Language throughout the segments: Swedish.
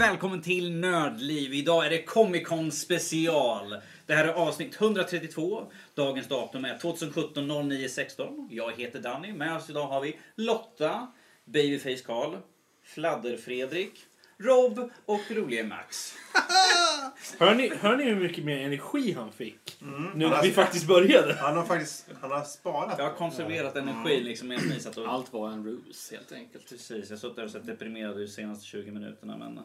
välkommen till Nördliv. Idag är det Comic Con special. Det här är avsnitt 132. Dagens datum är 2017 09 16. Jag heter Danny. Med oss idag har vi Lotta, Babyface Karl, Fladder-Fredrik, Rob och rolige Max. Hör ni, hör ni hur mycket mer energi han fick? Mm. Nu när vi faktiskt började. Han har faktiskt han har sparat. Jag har konserverat energin liksom medan ni satt och... Allt var en ruse helt enkelt. Precis, jag har suttit där och sett deprimerad ut de senaste 20 minuterna men...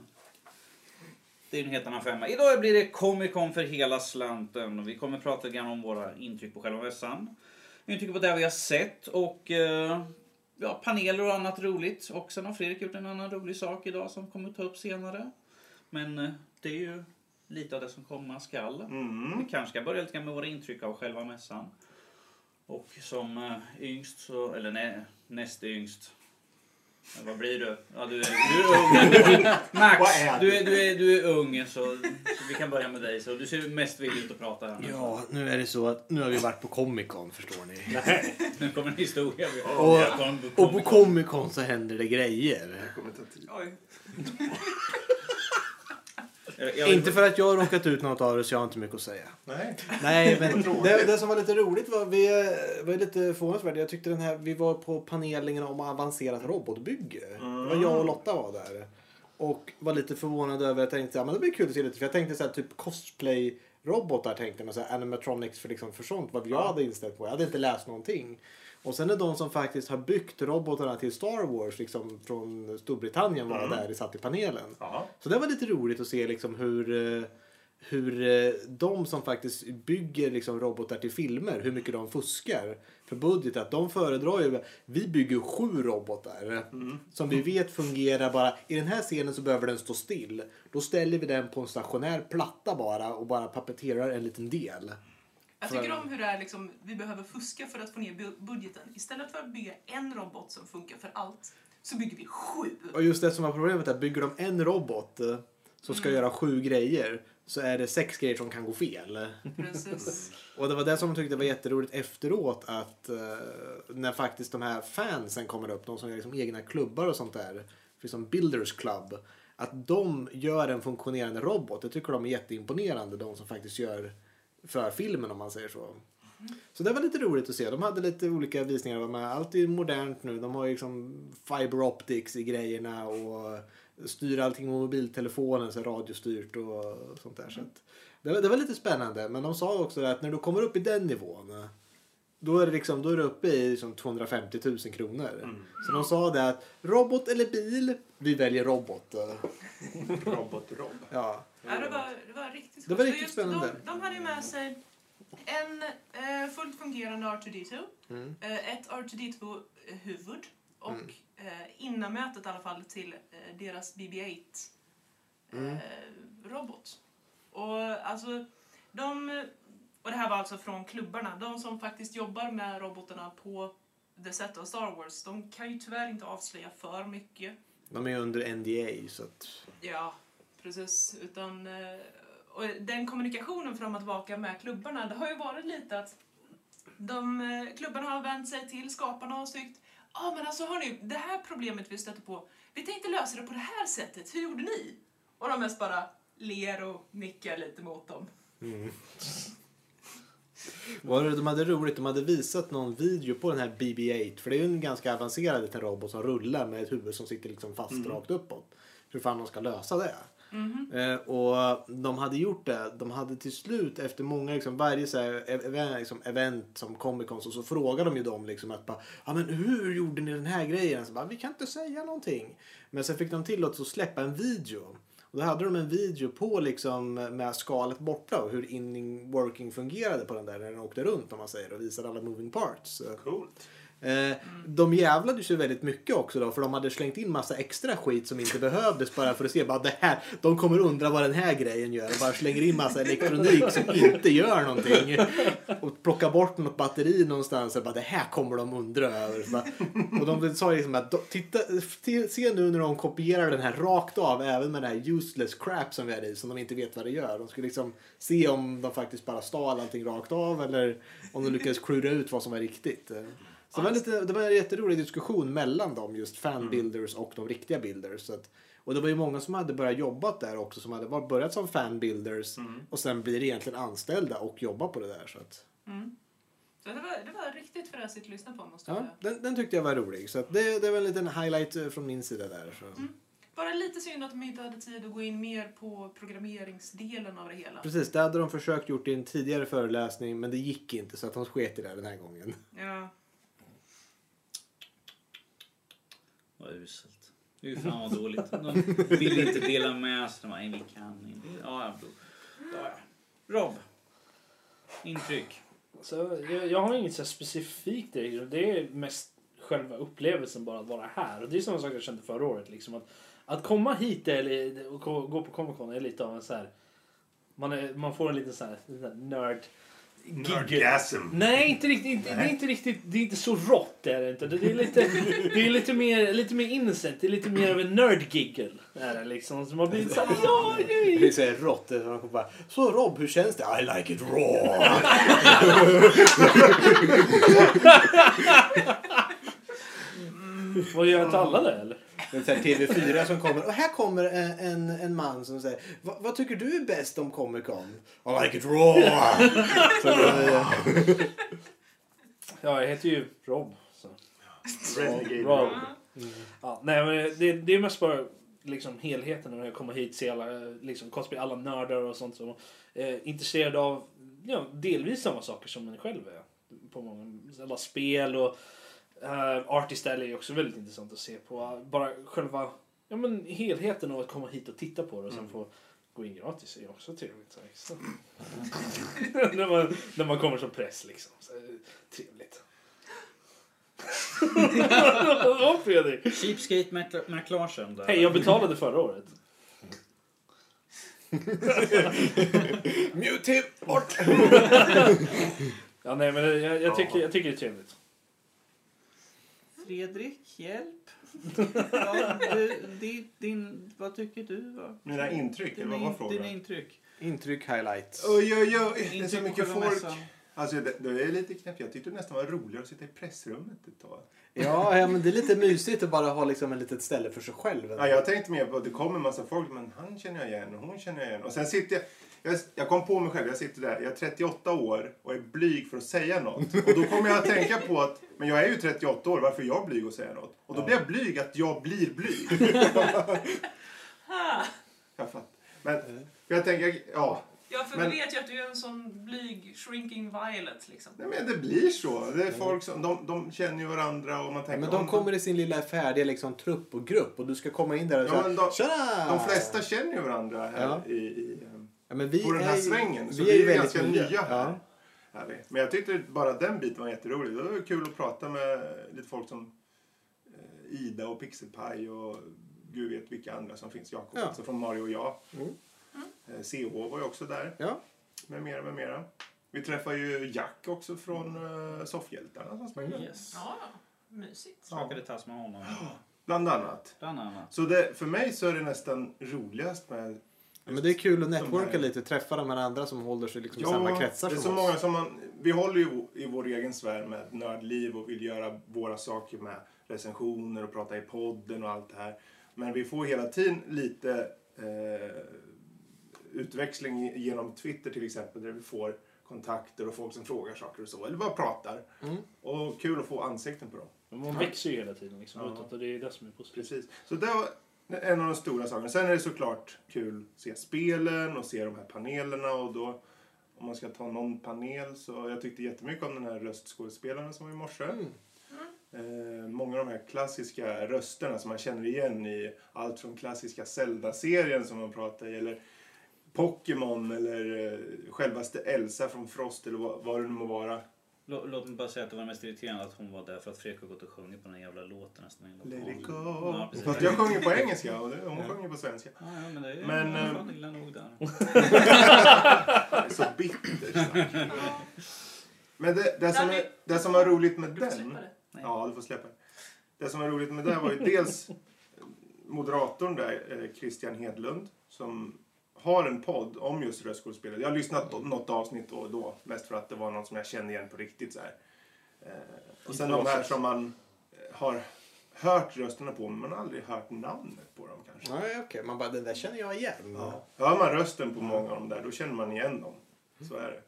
Det är en helt annan femma. Idag blir det Comic Con för hela slanten. Vi kommer prata lite grann om våra intryck på själva mässan. Intryck på det vi har sett och eh, ja, paneler och annat roligt. Och sen har Fredrik gjort en annan rolig sak idag som kommer att ta upp senare. Men eh, det är ju lite av det som komma skall. Mm. Vi kanske ska börja lite med våra intryck av själva mässan. Och som eh, yngst, så, eller nej, näst yngst. Men Vad blir du? Ja, du, är, du är ung. Max, du du? är, du, är, du är ung så, så vi kan börja med dig. Så du ser mest villig ut att prata här. Ja, nu är det så att nu har vi varit på Comic Con förstår ni. Nu kommer en historia. Vi Och- jag kom- Och på Comic Con så händer det grejer. Det kommer ta tid. Jag- jag- Inte för att jag har råkat ut något av det så jag har inte mycket att säga. Nej. Nej, men det, det som var lite roligt var, vi var lite förvånansvärt. Jag tyckte den här, vi var på panelen om avancerat robotbygge. Det var jag och Lotta var där. Och var lite förvånad över, jag tänkte ja, men det blir kul att se lite. För jag tänkte så här, typ cosplay robotar tänkte man, så här, animatronics för, liksom, för sånt. Vad jag hade inställt på. Jag hade inte läst någonting. Och sen är de som faktiskt har byggt robotarna till Star Wars liksom, från Storbritannien var där, satt i panelen. Ja. Så det var lite roligt att se liksom hur, eh, hur eh, de som faktiskt bygger liksom robotar till filmer, hur mycket de fuskar för budget. Att de föredrar ju, vi bygger sju robotar som vi vet fungerar bara, i den här scenen så behöver den stå still. Då ställer vi den på en stationär platta bara och bara papeterar en liten del. Jag tycker om hur det är liksom, vi behöver fuska för att få ner bu- budgeten. Istället för att bygga en robot som funkar för allt, så bygger vi sju. Och just det som var problemet är, bygger de en robot eh, som ska göra sju grejer så är det sex grejer som kan gå fel. Precis. Och det var det som jag tyckte var jätteroligt efteråt att eh, när faktiskt de här fansen kommer upp, de som gör liksom egna klubbar och sånt där, liksom Builders Club, att de gör en funktionerande robot. Jag tycker de är jätteimponerande, de som faktiskt gör för filmen om man säger så. Så det var lite roligt att se. De hade lite olika visningar. med. Allt är modernt nu. De har ju liksom fiber optics i grejerna och styr allting med mobiltelefonen, så radiostyrt och sånt där. Så det, var, det var lite spännande. Men de sa också att när du kommer upp i den nivån då är, det liksom, då är du uppe i liksom 250 000 kronor. Så de sa det att robot eller bil, vi väljer robot. Robot-Rob. Ja. Ja, det, var, det var riktigt Det var schysst. riktigt Just spännande. De, de hade med sig en eh, fullt fungerande R2D2, Mm. eh, ett R2D2-huvud och Mm. eh, innanmätet i alla fall till eh, deras BB-8 eh, Mm. robot. Och alltså, de, och det här var alltså från klubbarna, de som faktiskt jobbar med robotarna på the set av Star Wars, de kan ju tyvärr inte avslöja för mycket. De är under NDA så att... Ja, precis. Utan, eh, och den kommunikationen fram och tillbaka med klubbarna, det har ju varit lite att de, eh, klubbarna har vänt sig till skaparna och tyckt Ja, ah, men alltså hörni, det här problemet vi stötte på, vi tänkte lösa det på det här sättet, hur gjorde ni? Och de mest bara ler och nickar lite mot dem. Var det, de hade roligt, de hade visat någon video på den här BB-8. För det är ju en ganska avancerad liten robot som rullar med ett huvud som sitter liksom fast rakt uppåt. Hur fan de ska lösa det. Eh, och de hade gjort det. De hade till slut efter många, liksom, varje så här, event, liksom, event som Comic Con så, så frågade de ju dem liksom att bara, ja men hur gjorde ni den här grejen? Så bara, vi kan inte säga någonting. Men sen fick de tillåtelse att släppa en video. Och då hade de en video på liksom med skalet borta och hur inning working fungerade på den där när den åkte runt om man säger och visade alla moving parts. Coolt. Eh, de jävlades ju väldigt mycket också då för de hade slängt in massa extra skit som inte behövdes bara för att se bara det här. De kommer undra vad den här grejen gör och bara slänger in massa elektronik som inte gör någonting. Och plockar bort något batteri någonstans och bara det här kommer de undra över. Bara, och de sa liksom att titta, se nu när de kopierar den här rakt av även med det här useless crap som vi hade i som de inte vet vad det gör. De skulle liksom se om de faktiskt bara stal allting rakt av eller om de lyckades klura ut vad som var riktigt. Så det var, lite, det var en jätterolig diskussion mellan dem, just fanbuilders och de riktiga builders. Så att, och det var ju många som hade börjat jobba där också, som hade varit- börjat som fanbuilders och sen blir egentligen anställda och jobbar på det där. Så att, Så det, var, det var riktigt fräsigt att lyssna på måste jag ja, säga. den, den tyckte jag var rolig. Så att det, det var en liten highlight eh, från min sida där. Så. Bara lite synd att de inte hade tid att gå in mer på programmeringsdelen av det hela. Precis, det hade de försökt gjort i en tidigare föreläsning men det gick inte så att de sket i det den här gången. Ja. Vad uselt. Fy fan vad dåligt. De vill inte dela med sig. De bara, nej vi kan inte. Ja, ja, bro. ja. Rob. Intryck. Så jag, jag har inget så här specifikt direkt. Det är mest själva upplevelsen bara att vara här. Och det är samma sak jag kände förra året. Liksom att, att komma hit eller, och gå på Comic Con är lite av en så här... Man, är, man får en liten så här, en här nörd... Nerdgasm. Nej, inte riktigt. Inte, det är inte riktigt. Det är inte så rått. Det är det inte. Det är lite, det är lite mer, lite mer innocent. Det är lite mer av en nerd-giggle. Är liksom. Så man blir så här, ja, det är Det är så här rått. man kommer bara, Så Rob, hur känns det? I like it raw. Vad gör inte alla det eller? Det är så här TV4 som kommer och här kommer en, en, en man som säger "Va- Vad tycker du är bäst om Comic Con? I like it raw. så, eh, Ja, jag heter ju Rob. Så. Renegade. Rob. Ja, nej, men det, det är mest bara liksom helheten när jag kommer hit se alla, liksom, cosplay, alla nördar och sånt som är intresserade av ja, delvis samma saker som en själv är. På många, alla spel och uh, Artist Alley är också väldigt intressant att se på. Bara själva ja, men helheten av att komma hit och titta på det och sen få gå in gratis är ju också trevligt. Så extra. när, man, när man kommer som press liksom. Så, trevligt. Ja, Fredrik. Cheapskate McLarsen. Hej, jag betalade förra året. Mute him! Bort! Ja, nej, men jag, jag, tycker, jag tycker det är trevligt. Fredrik, hjälp. Ja, du, din, din, vad tycker du? Va? Mina intryck, eller vad var dina frågan? intryck. Intryck highlights. Oj, oj, oj. Det är så mycket folk. mässan. Alltså, det, det är lite knäppt. Jag tyckte det nästan var roligare att sitta i pressrummet ett tag. Ja, ja, men det är lite mysigt att bara ha liksom en litet ställe för sig själv. Ja, jag tänkte mer på att det kommer en massa folk, men han känner jag igen och hon känner jag igen. Och sen sitter jag, jag, jag kom på mig själv, jag sitter där, jag är 38 år och är blyg för att säga något. Och då kommer jag att tänka på att, men jag är ju 38 år, varför är jag blyg att säga något? Och då blir jag blyg att jag blir blyg. Ha! Jag fattar. Men, jag tänker, ja, Ja, för Men- vi vet ju att du är en sån blyg shrinking violet liksom. nej, men det blir så. Det är folk som, de, de känner ju varandra och man tänker, Men de om- kommer i sin lilla färdiga liksom, trupp och grupp och du ska komma in där och Ja, säga men de- Tjena! De flesta känner ju varandra här Ja. i, i, ja, men vi på den här är, svängen. Så vi är vi ju är väldigt ganska nya här. Ja. Här vi. Men jag tyckte bara den biten var jätterolig. Det var kul att prata med lite folk som eh, Ida och Pixelpaj och gud vet vilka andra som finns. Jakob, Ja. alltså från Mario och jag. Mm. Eh, CH var ju också där. Ja. Med mera, med mera. Vi träffar ju Jack också från uh, Soffhjältarna som spelar. Yes. Ja, mysigt. Skakade tass med honom. Bland annat. Bland annat. Så det, för mig så är det nästan roligast med Ja, men det är kul att networka lite, träffa de här andra som håller sig liksom i samma kretsar det är som så oss. många som man, vi håller ju i vår egen sfär med nördliv och vill göra våra saker med recensioner och prata i podden och allt det här. Men vi får hela tiden lite eh, utväxling genom Twitter till exempel där vi får kontakter och folk som frågar saker och så. Eller bara pratar. Mm. Och kul att få ansikten på dem. Men man växer ju hela tiden liksom, Ja. utåt och det är det som är positivt. Precis. Så det var en av de stora sakerna. Sen är det såklart kul att se spelen och se de här panelerna och då om man ska ta någon panel så jag tyckte jättemycket om den här röstskådespelaren som var i morse. Mm. Eh, många av de här klassiska rösterna som man känner igen i allt från klassiska Zelda-serien som man pratar i eller Pokémon eller eh, självaste Elsa från Frost eller vad, vad det nu må vara. Lå- Låt mig bara säga att det var mest irriterande att hon var där för att Fredrik har gått och sjungit på den jävla låten nästan hela Let it go. Ja, precis. Fast jag sjunger på engelska och det- hon sjunger på svenska. Ja, ja, men det är Men, men, eh, fan illa nog där. Det är så bittert. snack. Men det, det, som är, det som var roligt med den... Ja, du får släppa det. Det som var roligt med det var ju dels moderatorn där, eh, Christian Hedlund, som har en podd om just röstskådespelare. Jag har lyssnat på något avsnitt då och då, mest för att det var något som jag kände igen på riktigt så här. Eh, och sen de här som man eh, har hört rösterna på men man har aldrig hört namnet på dem kanske. Nej, okej. Man bara, den där känner jag igen. Ja. Hör man rösten på många av dem där, då känner man igen dem. Så är det.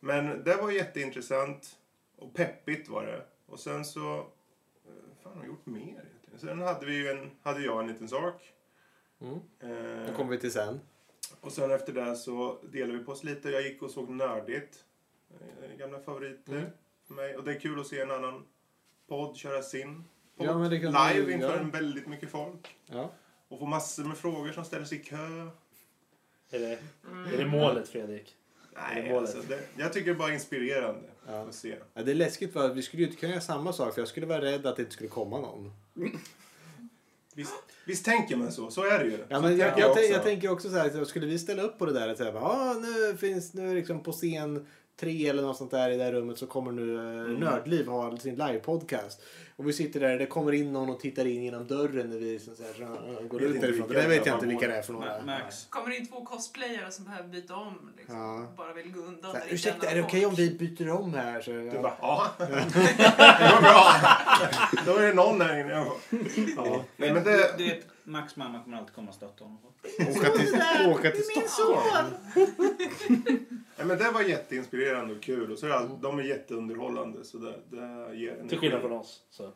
Men det var jätteintressant och peppigt var det. Och sen så... eh, fan har jag gjort mer egentligen? Sen hade, vi en, hade jag en liten sak. Mm. Eh, Det kommer vi till sen. och sen efter det så delade vi på oss lite. Jag gick och såg Nördigt. Eh, gamla favoriter Mm. för mig. Och det är kul att se en annan podd köra sin podd Ja, men det kan live inför göra. en väldigt mycket folk. Ja. Och få massor med frågor som ställer sig i kö. Är det, är det målet Fredrik? Nej, alltså, det, jag tycker det är bara inspirerande Ja. att se. Ja, det är läskigt för att vi skulle ju inte kunna göra samma sak för jag skulle vara rädd att det inte skulle komma någon. Visst, visst tänker man så? Så är det ju. Ja, men jag, tänker jag, också. tänk- jag tänker också så här, skulle vi ställa upp på det där att säga ah, nu finns nu liksom på scen tre eller något sånt där i det här rummet så kommer nu eh, Nördliv ha sin livepodcast. Och vi sitter där, det kommer in någon och tittar in genom dörren när vi så här, så, äh, går ut inte därifrån. Det vet jag inte var vilka det är för några. Max. Kommer in två cosplayare som behöver byta om. Liksom. Ja. Bara vill gå undan. Så här, Ursäkta, är det okej om folk. vi byter om här? Så, Du ja. bara, ja. det går bra. Då är det någon där inne. Ja. Nej, men det, Du vet, Max mamma kommer alltid komma och stötta honom. Åka till, åka till Stockholm. nej, men det var jätteinspirerande och kul. Och så är all, de är jätteunderhållande. Så det, det ger energi. Till skillnad från oss. Så.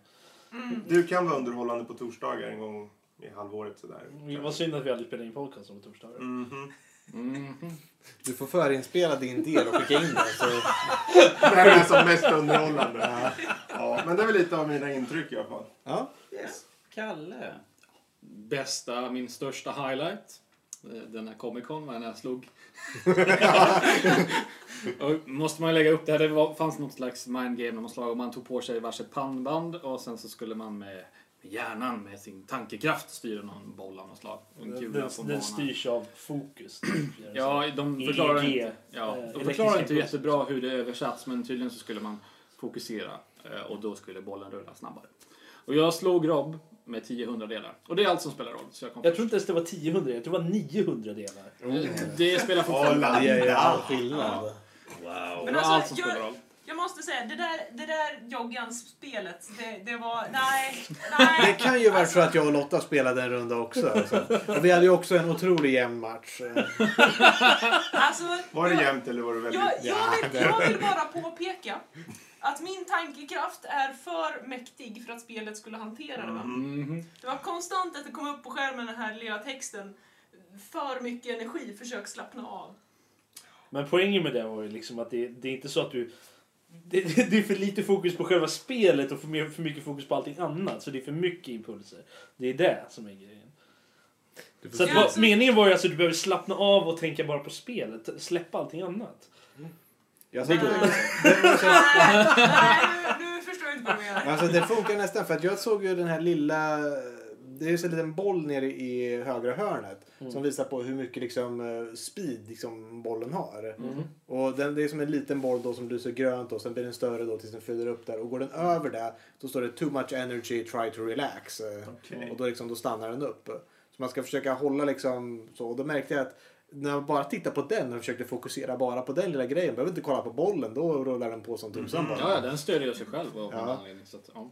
Du kan vara underhållande på torsdagar en gång i halvåret sådär. Det var synd att vi aldrig spelade in podcast på torsdagar. Mhm. Mhm. Du får förinspela din del och skicka in den. Så, Det här är som mest underhållande. Ja, men det är väl lite av mina intryck i alla fall. ja. Kalle. Bästa, min största highlight. eh, Denna Comic Con var när jag slog. och måste man lägga upp det här. Det var, fanns något slags mindgame när man slag och man tog på sig varsitt pannband och sen så skulle man med hjärnan med sin tankekraft styra någon boll av något slag. En Den, kula den, på den banan. styrs av fokus. Ja, de EEG, förklarar inte, eh, ja, de elektrisk förklarar inte jättebra hur det översatts men tydligen så skulle man fokusera eh, och då skulle bollen rulla snabbare. Och jag slog Rob med 10 hundradelar. Och det är allt som spelar roll. Så jag kom Jag tror inte ens det var 10 hundra, jag tror det var 900 delar. först. Det spelar fortfarande. Det ju all skillnad. Wow. Det Men alltså, allt som jag- spelar roll. Jag måste säga, det där, det där Joggans-spelet, det, det var... Nej, Det nej. kan ju vara för att jag och Lotta spelade en runda också. Så. Och vi hade ju också en otrolig jämn match. Alltså, Var det jämnt eller var det väldigt... Jag, jag, Ja, vill, det- jag vill bara påpeka att min tankekraft är för mäktig för att spelet skulle hantera det. Va? Mhm. Det var konstant att det kom upp på skärmen den här lilla texten. För mycket energi, försök slappna av. Men poängen med det var ju liksom att det, det är inte så att du... Det, det är för lite fokus på själva spelet och för, mer, för mycket fokus på allting annat. Så det är för mycket impulser. Det är det som är grejen. Så att, Ja, alltså- meningen var ju alltså att du behöver slappna av och tänka bara på spelet. Släppa allting annat. Jag Nej, såg, nej nu, nu förstår jag inte vad du menar. alltså det funkar nästan för att jag såg ju den här lilla... Det är ju så en liten boll nere i högra hörnet som visar på hur mycket liksom, eh, speed liksom, bollen har. Och den, det är som en liten boll då som lyser grönt och sen blir den större då tills den fyller upp där. Och går den över det då står det too much energy, try to relax. Okej. Och då, liksom, då stannar den upp. Så man ska försöka hålla liksom så. Och då märkte jag att när jag bara tittade på den och försökte fokusera bara på den lilla grejen. Behöver inte kolla på bollen. Då rullar den på som tusan bara. Ja, den stödjer sig själv av Ja. anledning. Så att, ja.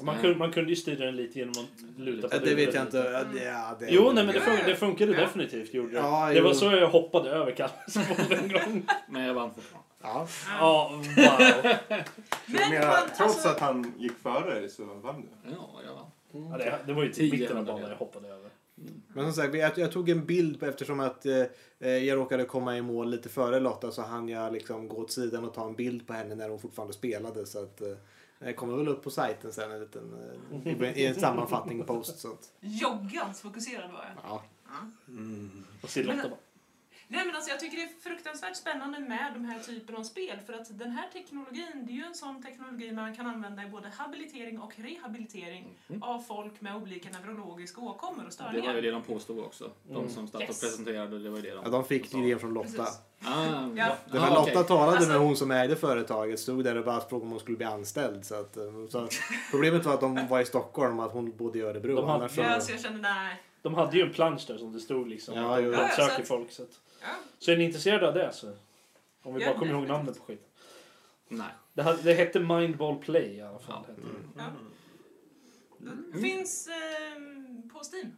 Man, Mm. kunde, man kunde ju styra den lite genom att luta på Ja, det vet jag inte. Ja, det- Ja, det, Jo, nej, men det, Ja, fun- ja. det funkade Ja. definitivt. Gjorde. Ja, det var så jag hoppade över Kalles boll en gång. Men jag vann fortfarande. Ja. Ja, wow. Men menar, man, trots alltså, att han gick före dig så vann du. Ja, jag vann. Ja, det, det var ju Tio till mitten av banan jag hoppade över. Men som sagt, jag, jag tog en bild på- eftersom att eh, eh, jag råkade komma i mål lite före Lotta så hann jag liksom gå åt sidan och ta en bild på henne när hon fortfarande spelade. Så att, eh, kommer väl upp på sajten sen en liten, eh, i, en sammanfattning post. Så att, Joggans fokuserad var jag. ja. Och se Lotta bara. Nej, men alltså, jag tycker det är fruktansvärt spännande med de här typen av spel. För att den här teknologin, det är ju en sån teknologi man kan använda i både habilitering och rehabilitering av folk med olika neurologiska åkommor och Det var ju störningar. det de påstod också. De som satt och Yes. presenterade, det var ju det de Ja, de fick idén från Lotta. Ah, Ja. Det var ah, Lotta okej. talade Alltså- med hon som ägde företaget, stod där och bara frågade om hon skulle bli anställd. Så att, eh, så att, problemet var att de var i Stockholm och att hon bodde i Örebro. De hade- Ja, så jag kände nej. De hade ju en plansch där som det stod liksom. Ja, att de. Ja, söker folk. Så, att. Så är ni intresserade av det så. Om vi Ja, bara kommer ihåg namnet på skiten. Nej. Det, hade, det hette Mindball Play i alla fall. Ja. hette det. Ja. Mm. Finns ehm, på Steam.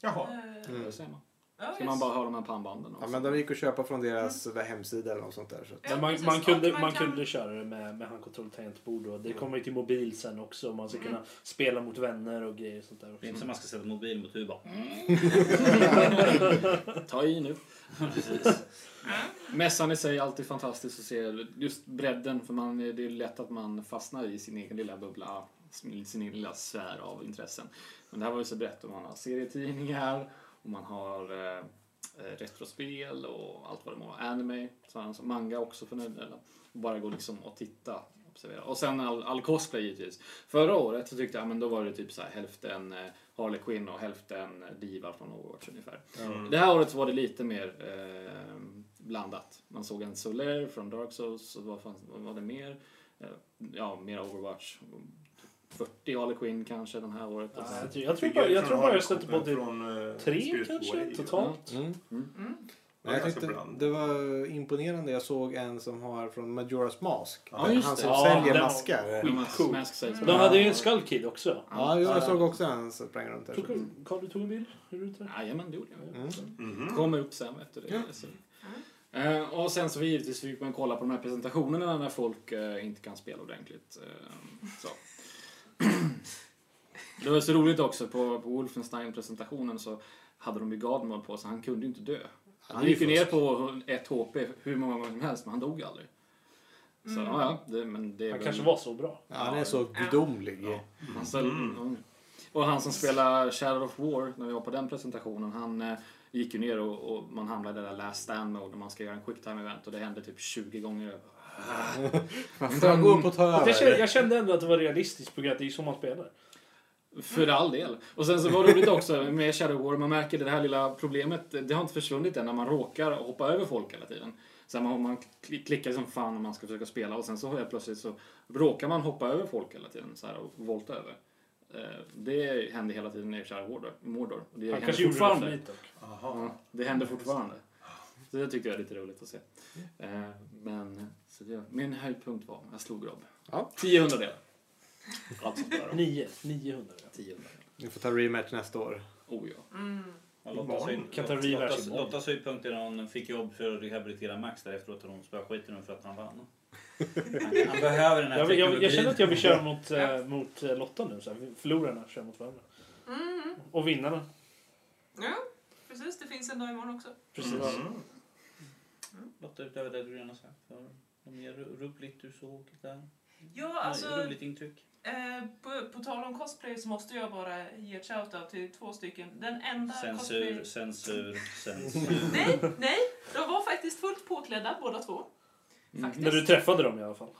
Jaha. Eh, Mm. Det ser man. Ja, Ska man yes. bara ha de här pannbanden Ja, också. men de gick att köpa från deras hemsida eller något sånt där. Så. Ja, man, precis. man, kunde, man man kan- kunde köra det med, med handkontroll och tangentbord. Och det kommer ju till mobil sen också. Man ska kunna spela mot vänner och grejer och sånt där Det är också. inte som man ska sätta mobil mot huvudet bara. Ta i nu. Precis. Mässan i sig är alltid fantastisk att se. Just bredden, för man, det är lätt att man fastnar i sin egen lilla bubbla, sin sin egen lilla sfär av intressen. Men det här var ju så brett och man har serietidningar och man har eh, eh, retrospel och allt vad det må. Anime, så alltså manga också för den delen. Bara gå liksom och titta. Observera. Och sen all, all cosplay givetvis. Förra året så tyckte jag, men då var det typ så här, hälften eh, Harley Quinn och hälften Diva från Overwatch ungefär. Mm. Det här året så var det lite mer eh, blandat. Man såg en Soler från Dark Souls, och vad, fanns, vad var det mer? Eh, ja, mer Overwatch. 40 Harley Quinn kanske den här året. Ja, jag tror, jag tror bara jag, tror bara jag stötte på typ från, eh, tre kanske War. totalt. Mm. Mm. Men jag ganska tyckte det var imponerande. Jag såg en som har från Majora's Mask. Ja, just Han som Ja, säljer den maskar. skitcool. Mask Sales. De hade ju en Skull Kid också. Ja, jag såg också en som sprang runt där. Tog, Carl, du tog en bild? Jajamän, det gjorde jag. Mm. Mhm. Kommer upp sen efter det. Ja. Så. Eh, och sen så givetvis fick man kolla på de här presentationerna när folk eh, inte kan spela ordentligt. Eh, så. Det var så roligt också, på, på Wolfenstein-presentationen så hade de ju Guardmod på sig, han kunde ju inte dö. Han gick ju ner på ett HP hur många gånger som helst, men han dog aldrig. Så Mm. ja, det, men det Han väl- kanske var så bra. Ja, han är så gudomlig. Ja. Han ställ, Mm. mm. Och han som spelar Shadow of War, när vi var på den presentationen, han eh, gick ju ner och, och man hamnade i det där last stand mode när man ska göra en quick time event och det hände typ 20 gånger. Man får gå upp och ta kände, jag kände ändå att det var realistiskt på att det är så man spelar. För all del. Och sen så var det roligt också med Shadow War, man märker det här lilla problemet, det har inte försvunnit än när man råkar hoppa över folk hela tiden. Så man, man kli- klickar som fan när man ska försöka spela och sen så helt plötsligt så råkar man hoppa över folk hela tiden så här, och volta över. Eh, Det händer hela tiden i Shadow Mordor. Det Han kanske gjorde det fortfarande. för det händer fortfarande. Så det tyckte jag är lite roligt att se. Eh, Men så det, min höjdpunkt var, jag slog Rob. Ja. 10 hundradelar. Nio. 900. ja. 10 hundradelar. Ni får ta rematch nästa år. Oh ja. Mm. Ja, Lottas, Imorgon. Kan ta rematch Lottas, imorgon. Lottas höjdpunkt är när hon fick jobb för att rehabilitera Max där efteråt och hon spöade skiten ur för att han vann. Han, han behöver den här Jag, jag, jag känner att jag vill köra mot, eh, mot eh, Lotta nu. Så här. Förlorarna kör mot varandra. Mm. Och vinnarna. Ja, precis. Det finns en dag imorgon också. Precis. Lotta, utöver det du redan sagt. Har du något mer roligt du såg där? Ja, alltså... Roligt intryck? Eh, på, på tal om cosplay så måste jag bara ge ett shoutout till två stycken. Den enda Censur, cosplay... censur, censur. Nej, nej. De var faktiskt fullt påklädda båda två. Faktiskt. När du träffade dem i alla fall.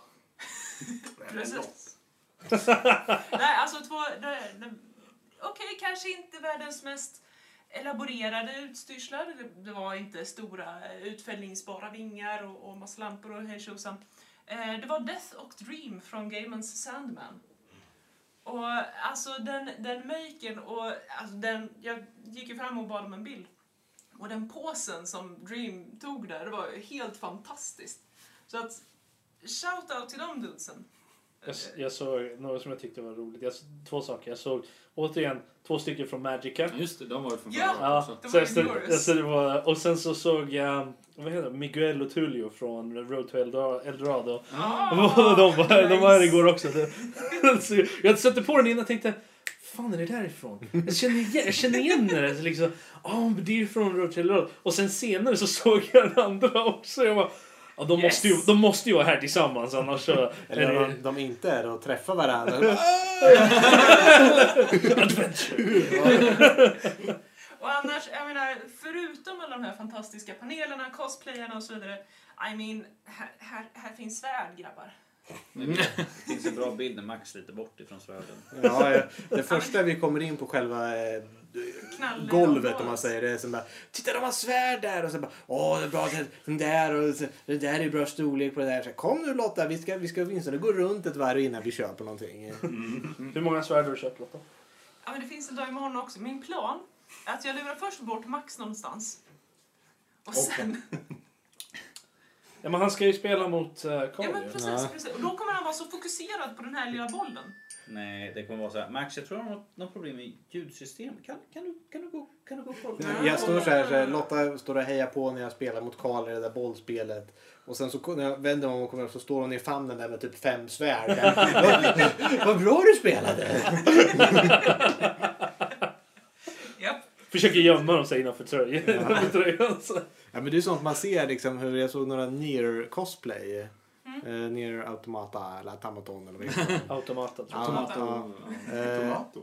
Precis. nej, alltså två... Okej, kanske inte världens mest elaborerade utstyrslar. Det, det var inte stora eh, utfällningsbara vingar och, och massa lampor och hej tjosan. eh, Det var Death och Dream från Gaimans Sandman. Och alltså den, den möjken och alltså den, jag gick ju fram och bad om en bild. Och den påsen som Dream tog där, det var helt fantastiskt. Så att, shout out till de dudesen. Jag, jag såg några som jag tyckte var roligt. Jag, två saker. Jag såg återigen två stycken från Magica. Just det, de var ju från Ja! Ja, också. De så var jag, jag, stod- det var, och sen så såg jag vad heter det? Miguel och Tullio från Road to Eldor- Eldorado. Ah, de, var, de var här nice. igår också. Så jag satte på den innan och tänkte fan är det därifrån? Jag känner igen, jag känner igen det. Så liksom, oh, det är ju från Road to Eldorado. Och sen senare så såg jag den andra också. Jag bara, ja, de, måste ju, Yes. de måste ju vara här tillsammans annars så... Eller om det- de, de inte är och träffar varandra. Och annars, jag menar, förutom alla de här fantastiska panelerna, cosplayarna och så vidare. I mean, här, här, här finns svärd grabbar. Det finns en bra bild när Max lite bort ifrån svärden. Ja, ja. det första vi kommer in på själva eh, golvet om man säger det som bara Titta de har svärd där och så bara Åh det är bra det- den där och så, det där är bra storlek på det där. Så, Kom nu Lotta vi ska, vi ska åtminstone gå runt ett varv innan vi köper någonting. Hur många svärd har du köpt Lotta? Ja, men det finns en dag imorgon också. Min plan är att jag lurar först bort Max någonstans. Och sen... Ja, men han ska ju spela mot uh, Ja, Carl. men ju. precis, Ja. precis. Och då kommer han vara så fokuserad på den här lilla bollen. Nej, det kommer vara så här. Max, jag tror jag har något, något problem med ljudsystem. Kan, kan, du, kan, du gå, kan du gå och kolla? Jag står så här, så här, Lotta står och hejar på när jag spelar mot Karl i det där bollspelet. Och sen så när jag vänder mig om och kommer så står hon i famnen där med typ fem svärd. Vad- bra du spelade! Försöker gömma dem sig innanför tröjan. Ja. Ja men det är sånt man ser liksom hur jag såg några Nier cosplay. Eh, Nier Automata eller Automaton eller vad det heter. Automata jag. Ja, Tomato. Eh, Tomato.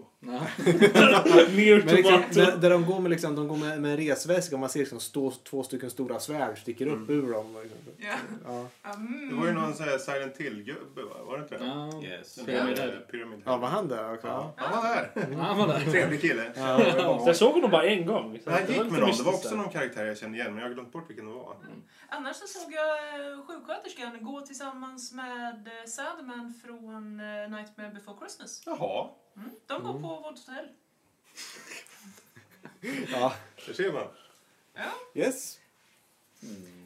Liksom, tomato. där, de går med, liksom, de går med, med en resväska och man ser liksom stå, två stycken stora svärd sticker upp ur dem. Liksom. Ja. Ja. Mm. Det var ju någon sån här Silent Hill-gubbe va? Var det inte det? Ja. Yes. Den Pyramid Head. eh, Pyramid ja, var han där också? Ja, han var där. Han var där. Trevlig kille. Ja. Så jag såg honom bara en gång. Så Han det gick var med någon. Det var också någon karaktär jag kände igen men jag har glömt bort vilken det var. Annars så såg jag eh, sjuksköterskan gå tillsammans med eh, Sadman från eh, Nightmare Before Christmas. Jaha, Mm. De bor på vårt hotell. Ja. där ser man. Ja. Yes.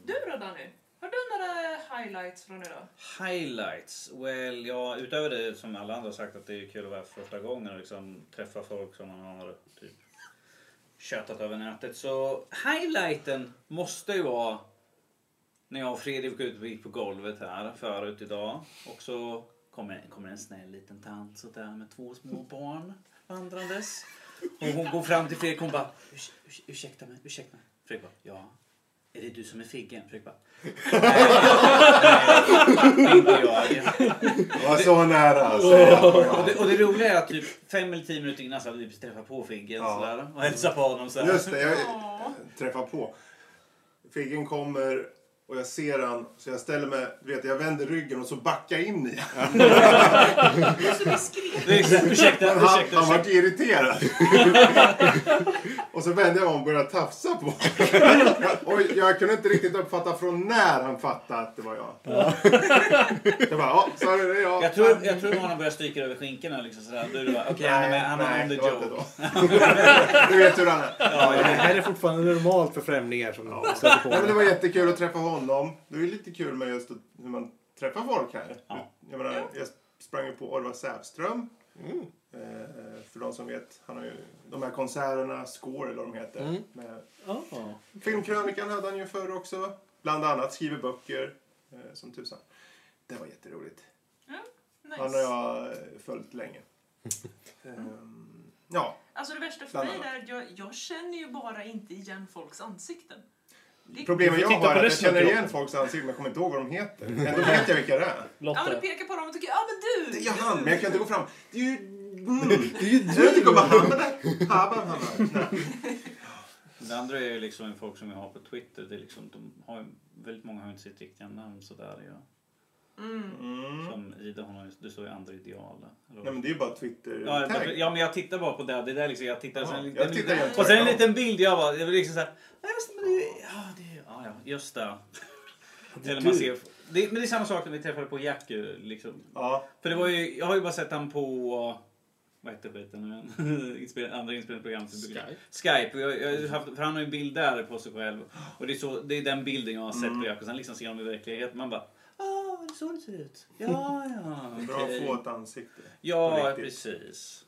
Du då Danny? Har du några highlights från idag? Highlights? Well, ja, utöver det som alla andra har sagt att det är kul att vara första gången och liksom träffa folk som man har typ tjötat över nätet. Så highlighten måste ju vara när jag och Fredrik gick ut på golvet här förut idag. Och så kommer, kommer en snäll liten tant så där med två små barn vandrandes. Och hon går fram till Fredrik och hon bara "Urs- urs- ursäkta mig, ursäkta mig. Fredrik bara ja. Är det du som är Figgen? Fredrik bara Nej, inte jag. Det var så nära. alltså. Och det, och det roliga är att typ fem eller tio minuter innan så hade vi precis träffat på Figgen Ja. sådär, och hälsat på honom. Så Just det, jag Ja. träffar på. Figgen kommer och jag ser han så jag ställer mig, du vet jag vänder ryggen och så backar in i han. Du är så diskret. Det Ursäkta, han, ursäkta, han vart irriterad. och så vände jag om och började tafsa på Och jag kunde inte riktigt uppfatta från när han fattade att det var jag. jag bara, ja, sorry det är jag. Jag tror, jag tror någon började stryka över skinkorna. Liksom, sådär. Det bara, Okej, han är med, han är on the det joke. du vet hur han är. Ja, det här är fortfarande normalt för främlingar som Ja. på Nej, men det det. var jättekul att träffa honom. Det är lite kul med just att- hur man träffar folk här. Ja. Jag, menar, jag sprang ju på Orvar Sävström. Eh, för de som vet, han har ju de här konserterna, Score eller vad de heter. Mm. Med Ja. Filmkrönikan hade han ju förr också. Bland annat skriver böcker eh, som tusan. Det var jätteroligt. Han har Nice. jag eh, följt länge. Ehm, ja, Alltså det värsta för mig är att jag, jag känner ju bara inte igen folks ansikten. Problemet Du jag har är att jag känner igen folks ansikten men jag kommer inte ihåg vad de heter. Ändå vet jag vilka det är. Ja, men Lotta. du pekar på dem och tycker ja men du! Det är han, men jag kan inte gå fram. Det är ju... Mm. Det är ju Jag vet inte om han där. Det andra är ju liksom folk som jag har på Twitter. Det är liksom, de har ju, väldigt många har ju inte sitt riktiga namn sådär. Ja. Mm. Som Ida, hon har ju, det står ju andra ideal. Eller- Nej men det är ju bara Twitter Ja, tag. ja, men jag tittar bara på det. Det där liksom, jag tittar Ja, sen en jag liten, tittar jämt och sen en liten bild. Jag bara, jag var liksom såhär, nej men det, ja, det, ja, ja, just det. Eller man ser, det, men det är samma sak när vi träffade på Jack ju, liksom. Ja, För det var ju, jag har ju bara sett han på, vad heter skiten nu Andra inspelningsprogram. Skype. Skype. Jag, jag, har haft, för han har ju en bild där på sig själv. Och det är, så, det är den bilden jag har sett Mm. på Jack. Och sen liksom ser de i verkligheten. Man bara, ah, det är så det ser ut. Ja, ja, bra att få ett ansikte. Ja, precis.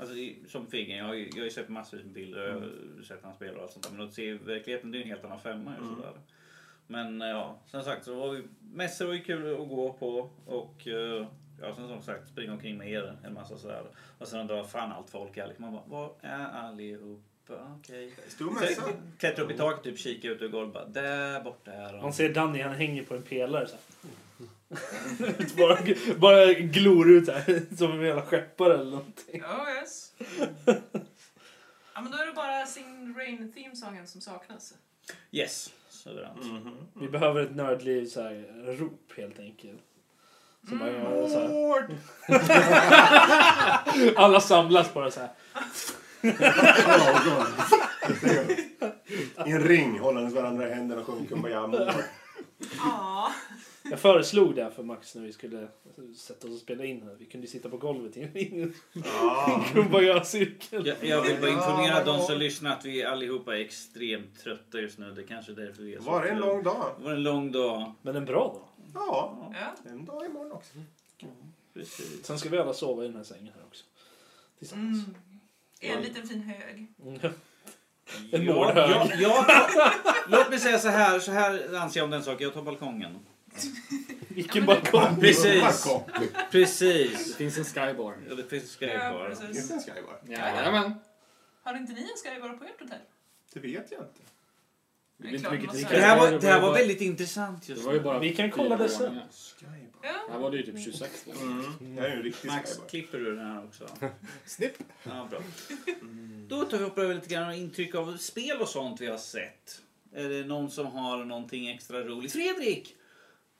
Alltså, som Figgen, jag har ju, jag har ju sett massor med bilder och har sett han spela och allt sånt där. Men att se verkligheten, det är en helt annan femma. Mm. Sådär. Men eh, ja, som sagt så var vi, mässor var ju kul att gå på och eh, ja, som, som sagt springa omkring med er en massa sådär. Och sen undrar vad fan allt folk är. Liksom, man bara, var är allihopa? Okej. Så Klättra upp i taket, typ kika ut ur golvet. Där borta är Man de. ser Danny, han hänger på en pelare så. bara, bara glor ut här som en jävla skeppare eller någonting. Ja, yes. Ja, men då är det bara Sing Rain themesången som saknas. Yes, suveränt. Mhm. Vi behöver ett nördliv så här, rop helt enkelt. Så man gör så här. Alla samlas bara så här. I en ring hållandes varandra i händerna och sjunker Kumbaya. Ja. Jag föreslog det för Max när vi skulle sätta oss och spela in här. Vi kunde sitta på golvet i en Ja. cirkel. Jag, jag vill bara Ja, informera de ja. som lyssnar att vi allihopa är extremt trötta just nu. Det är kanske är därför vi är så Var det en lång dag? Det var en lång dag. Men en bra då. Ja, Ja. en dag imorgon också. Precis. Sen ska vi alla sova i den här sängen här också. Tillsammans. Mm. I en liten fin hög. Mm. Ja, En ja, jag tar, låt mig säga så här, så här anser jag om den saken. Jag tar balkongen. Vilken Ja, balkong. Precis. Precis. Det finns en skybar. Ja, det finns Ja, skräp Finns precis. det en skybar? Jajamän. Har inte ni en skybar på ert hotell? Det vet jag inte. Det klart mycket Det här var, Det det här var väldigt intressant Det just nu. bara Vi kan kolla det sen. Skybar. Ja. Här var det ju typ 26. va? Mm. Är en riktig Max, skybar. klipper du den här också? Snipp. Ja, bra. Då tar vi upp över lite grann intryck av spel och sånt vi har sett. Är det någon som har någonting extra roligt? Fredrik!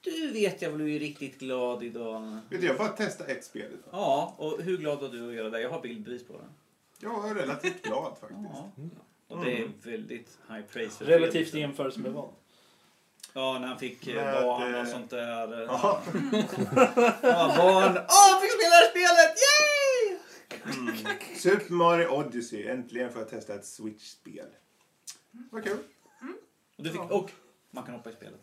Du vet jag du är riktigt glad idag. Vet du, jag får testa ett spel idag. Ja, och hur glad var du att göra det? Jag har bildbevis på det. Jag är relativt glad faktiskt. Ja. Och det är väldigt high praise för Relativt i jämförelse med vad? Ja, när han fick eh, Med, barn eh, och sånt där. Ja. Ja, barn. Åh, han fick spela det här spelet! Yay! Mm. Super Mario Odyssey. Äntligen får jag testa ett Switch-spel. Vad kul. Och, du fick, och man kan hoppa i spelet.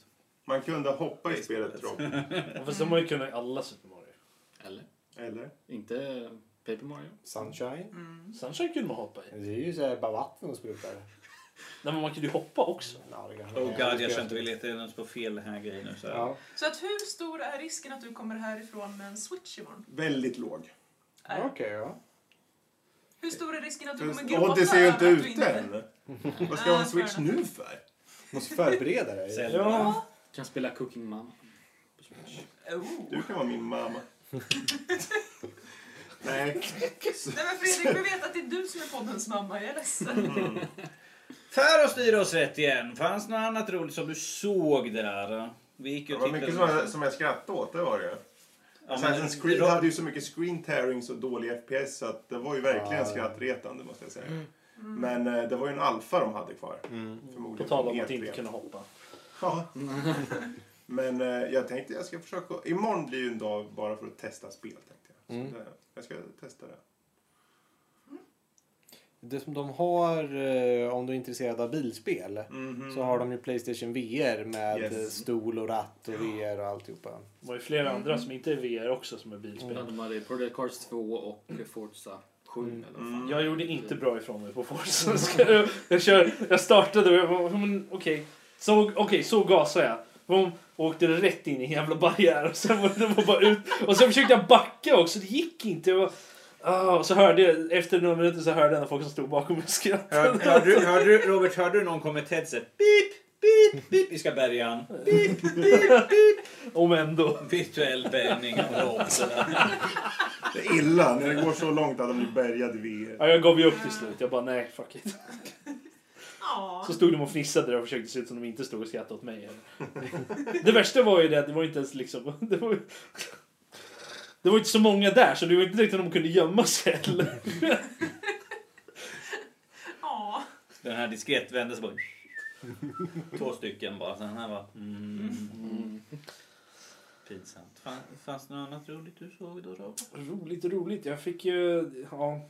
Man kunde hoppa i spelet, Rob. Ja, Fast de har ju kunnat i alla Super Mario. Eller? Eller? Inte Paper Mario? Sunshine. Mm. Sunshine kunde man hoppa i. Det är ju så här bara vatten och sprutar. Nej, men man kunde ju hoppa också. Ja, det Oh god, jag känner inte vi letar ens på fel här grejer nu. Så här. Ja. Så att hur stor är risken att du kommer härifrån med en switch imorgon? Väldigt låg. Är- Okej, ja. Hur stor är risken att du kommer gråta Odyssey är ju inte över att du ute än. Vad ska jag ha en Switch nu för? Måste förbereda dig. Zelda. Ja. Kan spela Cooking Mama. Oh. Du kan vara min mamma. Nej. Nej men Fredrik, vi vet att det är du som är poddens mamma. Jag är ledsen. Mm. För att styra oss rätt igen. Fanns det något annat roligt som du såg där? Vi gick ju Det var mycket som jag, som jag skrattade åt, det var det ju. Ja, men- Assassin's Creed hade ju så mycket screen tearings och dålig FPS så att det var ju verkligen Ja. skrattretande måste jag säga. Mm. Men eh, det var ju en alfa de hade kvar. Mm. På Förmodligen tal om att E3. inte kunna hoppa. Ja. Men eh, jag tänkte jag ska försöka... Imorgon blir ju en dag bara för att testa spel tänkte jag. Så Mm. det, jag ska testa det. Det som de har, eh, om du är intresserad av bilspel, Mhm. så har de ju Playstation VR med Yes. eh, stol och ratt och VR och alltihopa. Det var ju flera andra som inte är VR också som är bilspel. Ja, de hade Project Cars 2 och Forza 7. Mm. Eller vad fan. Mm. Jag gjorde inte bra ifrån mig på Forza. Ska jag, jag, kör, jag startade och jag var, men okej, så, okej, så gasade jag. Och åkte rätt in i en jävla barriär och sen var det bara ut. Och sen försökte jag backa också, det gick inte. Jag var, ah, och så hörde jag, efter några minuter så hörde jag när folk som stod bakom mig skrattade. Hör, hörde, du, hörde du, Robert, hörde du någon kom med headset? Beep, beep, beep. Vi ska bärga han. Beep, beep, beep. Om ändå. Virtuell bärgning av Rob. Det är illa när det går så långt att de blir bärgade VR. Ja, jag gav ju upp till slut. Jag bara nej, fuck it. Ja. Så stod de och fnissade där och försökte se ut som de inte stod och skrattade åt mig. Det värsta var ju det att det var inte ens liksom... Det var, ju- det var inte så många där så det var inte direkt att de kunde gömma sig heller. Ja. Den här diskret vände sig bara. Två stycken bara. Den här var... Mm, Mm. pinsamt. Fan, fanns det något annat roligt du såg då, Rob? Roligt och roligt. Jag fick ju... Ja,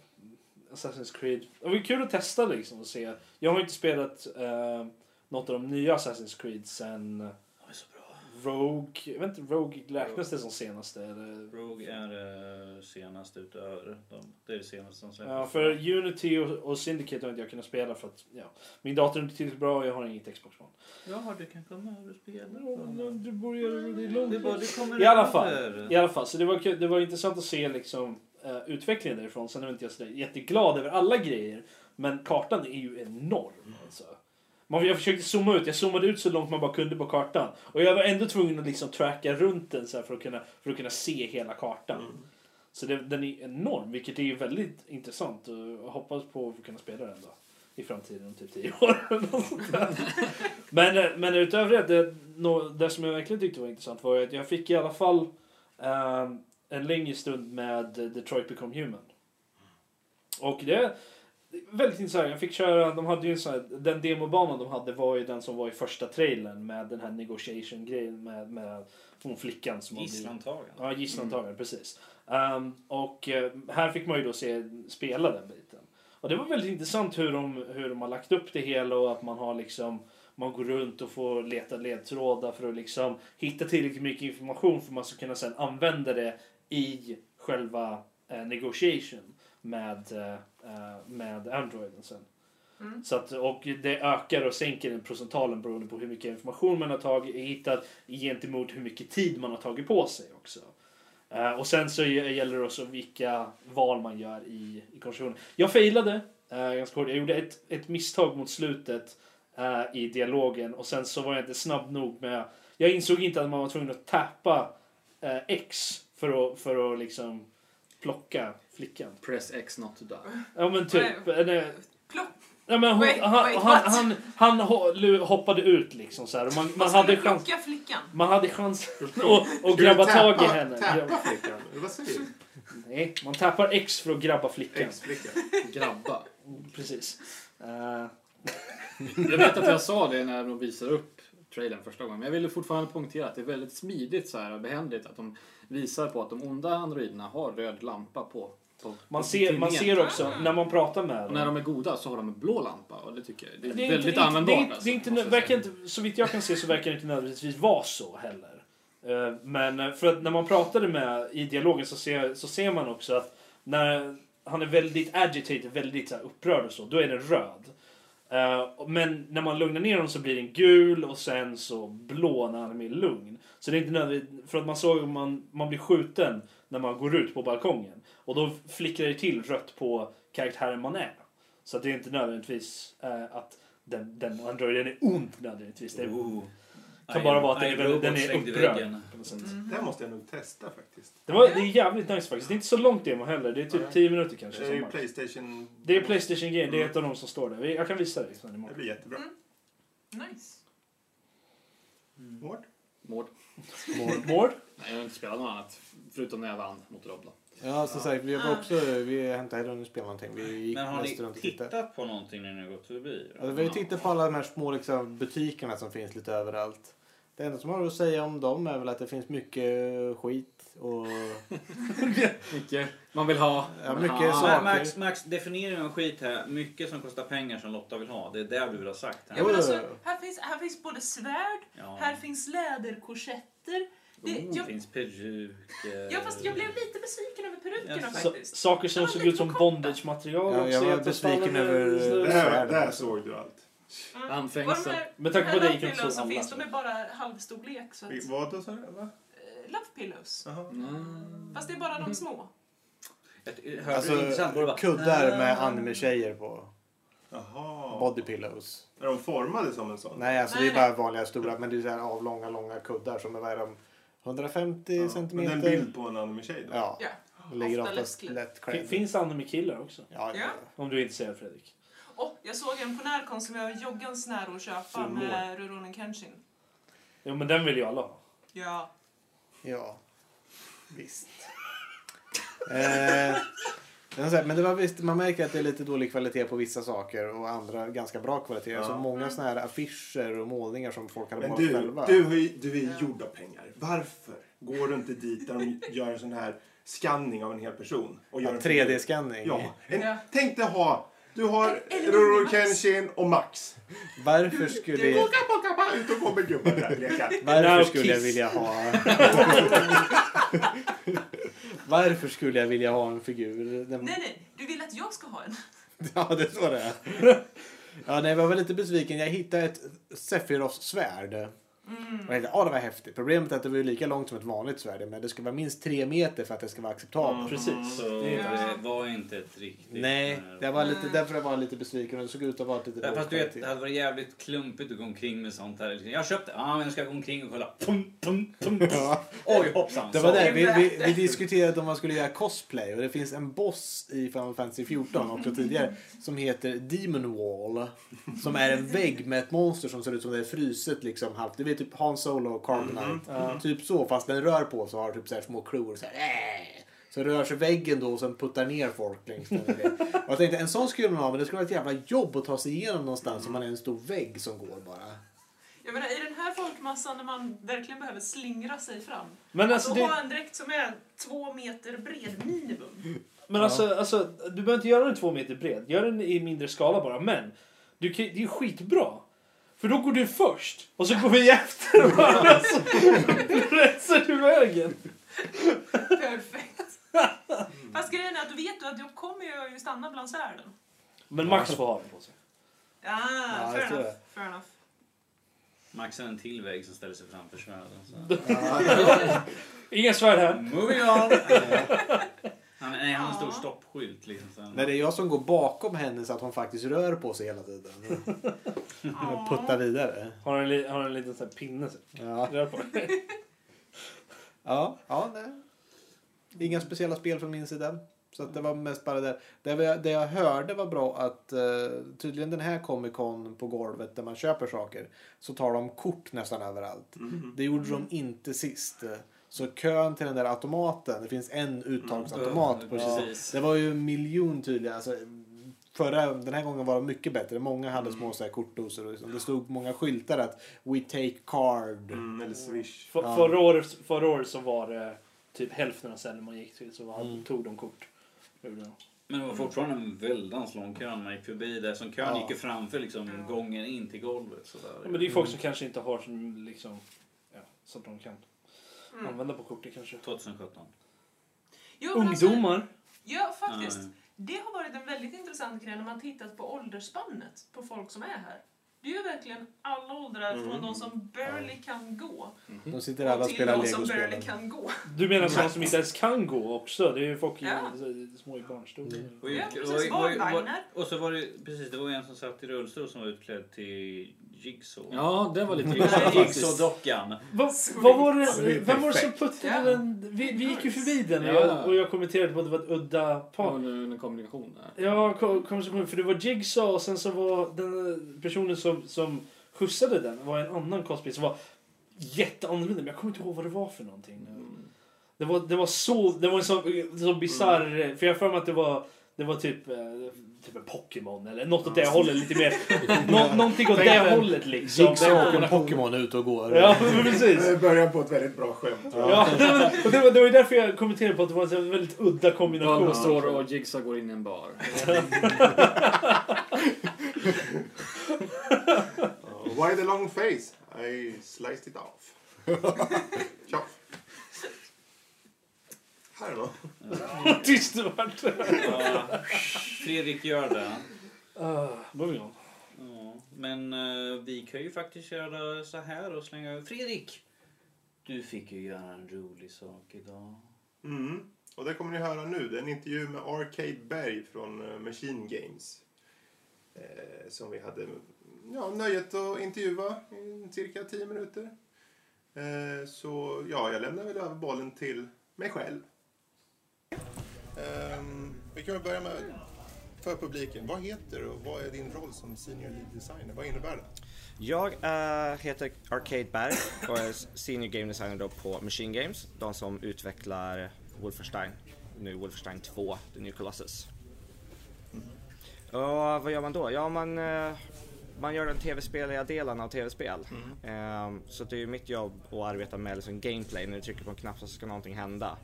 Assassin's Creed. Det var kul att testa liksom och se. Jag har inte spelat eh, något av de nya Assassin's Creed sen Det var så bra. Rogue. Jag vet inte, Rogue räknas det som senaste? Eller? Rogue är uh, senast utöver dem. Det är det senaste som släpptes. Ja, för Unity och, och Syndicate har inte jag kunnat spela för att ja, min dator är inte tillräckligt bra och jag har inget Xbox One. Ja, du kan komma över och spela. Du börjar, det är Det långt är bara, I alla fall. I alla fall, så det var, kul- det var intressant att se liksom, eh, utvecklingen därifrån. Sen är inte jag så jätteglad över alla grejer. Men kartan är ju enorm. Alltså. Man, jag försökte zooma ut. Jag zoomade ut så långt man bara kunde på kartan. Och jag var ändå tvungen att liksom tracka runt den så här för, att kunna, för att kunna se hela kartan. Mm. Så det, den är enorm, vilket är ju väldigt intressant. Och hoppas på att kunna spela den då. I framtiden om typ 10 år. men, eh, men utöver det, det, det som jag verkligen tyckte var intressant var att jag fick i alla fall ehm, en längre stund med Detroit Become Human. Och det, Väldigt intressant. Jag fick köra, de hade ju en sån här, den demobanan de hade var ju den som var i första trailern med den här negotiation grejen med, med hon flickan som Gisslantagande. Ja, gisslantagare, precis. Ehm, och eh, här fick man ju då se spela den biten. Och det var väldigt intressant hur de, hur de har lagt upp det hela och att man har liksom man går runt och får leta ledtrådar för att liksom hitta tillräckligt mycket information för att man ska kunna sen använda det i själva eh, negotiation med, eh, eh, med Androiden sen. Mm. Så att, och det ökar och sänker den procentalen beroende på hur mycket information man har tagit, hittat gentemot hur mycket tid man har tagit på sig också. Eh, och sen så gäller det också vilka val man gör i, i konversationen. Jag failade uh, ganska hårt. Jag gjorde ett, ett misstag mot slutet eh, i dialogen och sen så var jag inte snabb nog med... Jag insåg inte att man var tvungen att tappa X för att, för att liksom plocka flickan. Press X not to die. Ja men typ. Nej. Plock. Ja, men hon, Wait, han, wait, han, han, han, hoppade ut liksom så här. Man, man, hade chans, flickan. man hade chans att, att grabba tag i henne. Tappa Ja, flickan? Vad säger du? nej, man tappar X för att grabba flickan. Ex-flickan. Grabba. Precis. Eh, Jag vet att jag sa det när de visade upp trailern första gången. Men jag ville fortfarande poängtera att det är väldigt smidigt så här, och behändigt att de visar på att de onda androiderna har röd lampa på, på man, på ser, man ser också när man pratar med Och när dem. de är goda så har de en blå lampa och det tycker jag det är, Det är väldigt inte, inte, det användbart. är, alltså, det är inte, verkar inte, så vitt jag kan se så verkar det inte nödvändigtvis vara så heller. Eh, Men eh, för att när man pratade med i dialogen så ser, så ser man också att när han är väldigt agitated, väldigt så upprörd och så, då är den röd. Eh, men när man lugnar ner honom så blir den gul och sen så blå när han är mer lugn. Så det är inte nödvändigt, för att man såg att man, man blir skjuten när man går ut på balkongen. Och då flickrar det till rött på karaktären man är. Så att det är inte nödvändigtvis eh, att den, den androiden är ond nödvändigtvis. Det Oh kan bara vara att den är, den är upprörd. På något sätt. Mm. Det måste jag nog testa faktiskt. Det, var, det är jävligt nice faktiskt. Det är inte så långt demo heller. Det är typ Nej. 10 minuter kanske. Det är som ju max. Playstation... Det är Playstation Game. Det är ett av de som står där. Jag kan visa dig sen Det imorgon. blir jättebra. Nice. Mård? Mård. Mård? Nej, jag har inte spelat något annat. Förutom när jag vann mot Robla. Ja, som sagt, vi var också, vi hämtade hellre spela någonting. Vi gick Men har mest runt ni och tittade. tittat på någonting när ni har gått förbi? Alltså, vi har ju tittat på alla de här små liksom, butikerna som finns lite överallt. Det enda som har att säga om dem är väl att det finns mycket skit och... Mycket man vill ha. Ja, Men, mycket så. Ma- Max, Max, definiering av skit här. Mycket som kostar pengar som Lotta vill ha. Det är det du vill ha sagt. Ja, Här. men Jo, alltså, här, finns, här finns både svärd, Ja. här finns läderkorsetter. Det, Oh, jag, finns peruk. eh, ja, fast jag blev lite besviken över perukerna Ja, faktiskt. saker som Ja, såg ut som bondage-material Ja, jag var besviken över- Där, där såg du allt. Ja. Handfängsel. Med tanke på inte pillows så som alla. finns, de är bara halvstorlek. Så att, Vad då sa du? Va? eh, love pillows. Mm. Fast det är bara de små. Hörde Alltså kuddar med "Ah." anime-tjejer på. Jaha. Body pillows. Är de formade som en sån? Nej, alltså Nej, det är bara vanliga stora, men det är så här avlånga, långa kuddar som är vad är de? 150 Ja, Men centimeter. det är en bild på en anime-tjej då? Ja, Ja. ligger Ofta lätt klädd. Finns anime-killar också? Ja. Ja. Om du är intresserad Fredrik. Och jag såg en på närkonst som jag var joggans nära att köpa Surmår. med Rurouni Kenshin. Jo men den vill ju alla ha. Ja. Ja, visst. eh, men så här, men det var visst, man märker att det är lite dålig kvalitet på vissa saker och andra ganska bra kvalitet. Ja. Så många såna här affischer och målningar som folk hade Men målat du, själva. du, har ju- du är Ja. gjord av pengar. Varför går du inte dit där de gör en sån här scanning av en hel person? Och gör Ja, en figur? 3D-scanning. Ja. En, Ja. Tänk dig ha, du har Eller Roro Max. Kenshin och Max. Varför skulle, Boka, boka, boka, ut och kommer gubbar där och lekar. varför skulle jag vilja ha... varför skulle jag vilja ha en figur? Den... Nej, nej. Du vill att jag ska ha en. Ja, det är så det är. Ja, nej, jag var lite besviken. Jag hittade ett Sephiroths svärd. Mm. Och jag tänkte, ja det var häftigt. Problemet är att det var lika långt som ett vanligt svärd. Men det ska vara minst tre meter för att det ska vara acceptabelt. Precis. Så Det är- det var inte ett riktigt... Nej, det var lite, därför jag var lite besviken. Och det såg ut att vara lite Ja, Fast du vet, det hade varit jävligt klumpigt att gå omkring med sånt här. Jag köpte, ja men jag ska gå omkring och kolla. Pum, pum, pum. Ja, Oj hoppsan. det var det. Vi, vi, vi diskuterade om man skulle göra cosplay. Och det finns en boss i Final Fantasy 14 också tidigare. Som heter Demon Wall. Som är en vägg med ett monster som ser ut som det är fruset liksom halvt. Du vet typ Han Solo och Carbonite. Ja. Typ så, fast den rör på så har typ så här små klor. Så här, äh. Så rör sig väggen då och sen puttar ner folk längs den. Och jag tänkte en sån skulle man ha men det skulle vara ett jävla jobb att ta sig igenom någonstans om man är en stor vägg som går bara. Jag menar, i den här folkmassan när man verkligen behöver slingra sig fram. Men Alltså, alltså, det, ha en dräkt som är två meter bred minimum. men alltså, alltså, du behöver inte göra den två meter bred. Gör den i mindre skala bara. Men du kan, det är ju skitbra. För då går du först och så går vi efter bara så rensar du vägen. Perfekt. Fast grejen är att du vet du att jag kommer ju stanna bland svärden. Men Max får ha den på sig. Ja, Ja, fair enough. Fair enough. Max är en till väg som ställer sig framför svärden. Så. Inga svärd här. Moving on! Han, nej, han har en stor stoppskylt. Liksom, så. Nej, det är jag som går bakom henne så att hon faktiskt rör på sig hela tiden. Och puttar vidare. Har en, li- har en liten sån här pinne. så. Ja, Rör på. ja, ja nej. Inga speciella spel från min sida. Så att det var mest bara det. Det, vi- det jag hörde var bra att eh, tydligen den här Comic Con på golvet där man köper saker så tar de kort nästan överallt. Det gjorde de inte sist. Så kön till den där automaten, det finns en uttagsautomat Mm. på Ja. precis. Det var ju en miljon tydliga. Alltså, förra, den här gången var det mycket bättre. Många hade Mm. små så här kortdoser. Och liksom. Det stod många skyltar att We take card. Mm, eller Swish. För, Ja. förra, året, förra året så var det typ hälften av ställen man gick till så var, Mm. tog de kort. Men det var fortfarande en väldans lång kö man gick förbi där. Som kön Ja. gick ju framför liksom, gången in till golvet. Sådär. Ja, men det är ju folk som kanske inte har som liksom, ja, så att de kan Mm. använda på kortet kanske. 2017. Jo, alltså, Ungdomar. Ja, faktiskt. Ja, Det har varit en väldigt intressant grej när man tittat på åldersspannet på folk som är här. Det är ju verkligen alla åldrar Mm. från de som barely kan gå De sitter alla och till de som barely kan gå. Du menar sådana som inte ens kan gå också? Det är ju folk i, Ja. små i barnstolar. Ja, och- precis. och- och- Barnvagnar. och så var det precis, det var en som satt i rullstol som var utklädd till Jigsaw. Ja, det var lite. Jigsaw-dockan. Vad, vad var Ja, det vem var det som puttade Ja. den? Vi, vi gick ju förbi den och, Ja. jag, och jag kommenterade på att det var ett udda Ja, par. under kommunikation där. Ja, kom, kom, kom, för det var Jigsaw och sen så var den personen som, som skjutsade den var en annan cosplay som var jätteannorlunda. Men jag kommer inte ihåg vad det var för någonting. Det var, det var så, det var en så, så bisarr, för jag har för mig att det var, det var typ, eh, typ en Pokémon eller något åt det hållet lite mer. Nå, någonting åt det hållet liksom. Jigsaw och en Pokémon ute och går. Ja, men precis. Det börjar på ett väldigt bra skämt. Ja, och det var, det var ju därför jag kommenterade på att det var en väldigt udda kombination. Bulbasaur och Jigsaw går in i en bar. Why the long face? I sliced it off. Tjoff. Här då. Vad tyst det vart. Ja, Fredrik gör det. Uh, moving on. Ja, men eh, vi kan ju faktiskt göra så här och slänga... Fredrik! Du fick ju göra en rolig sak idag. Mm. Och det kommer ni höra nu. Det är en intervju med Arcade Berg från eh, Machine Games. Eh, som vi hade ja, nöjet att intervjua i cirka 10 minuter. Eh, så ja, jag lämnar väl över bollen till mig själv. Ehm, vi kan väl börja med för publiken. Vad heter du och vad är din roll som senior lead designer? Vad innebär det? Jag eh, heter Arcade Berg och är senior game designer då på Machine Games. De som utvecklar Wolfenstein, nu Wolfenstein 2, The New Colossus. Och vad gör man då? Ja, man, eh, man gör den tv-speliga delen av tv-spel. Eh, så det är ju mitt jobb att arbeta med liksom gameplay. När du trycker på en knapp så ska någonting hända.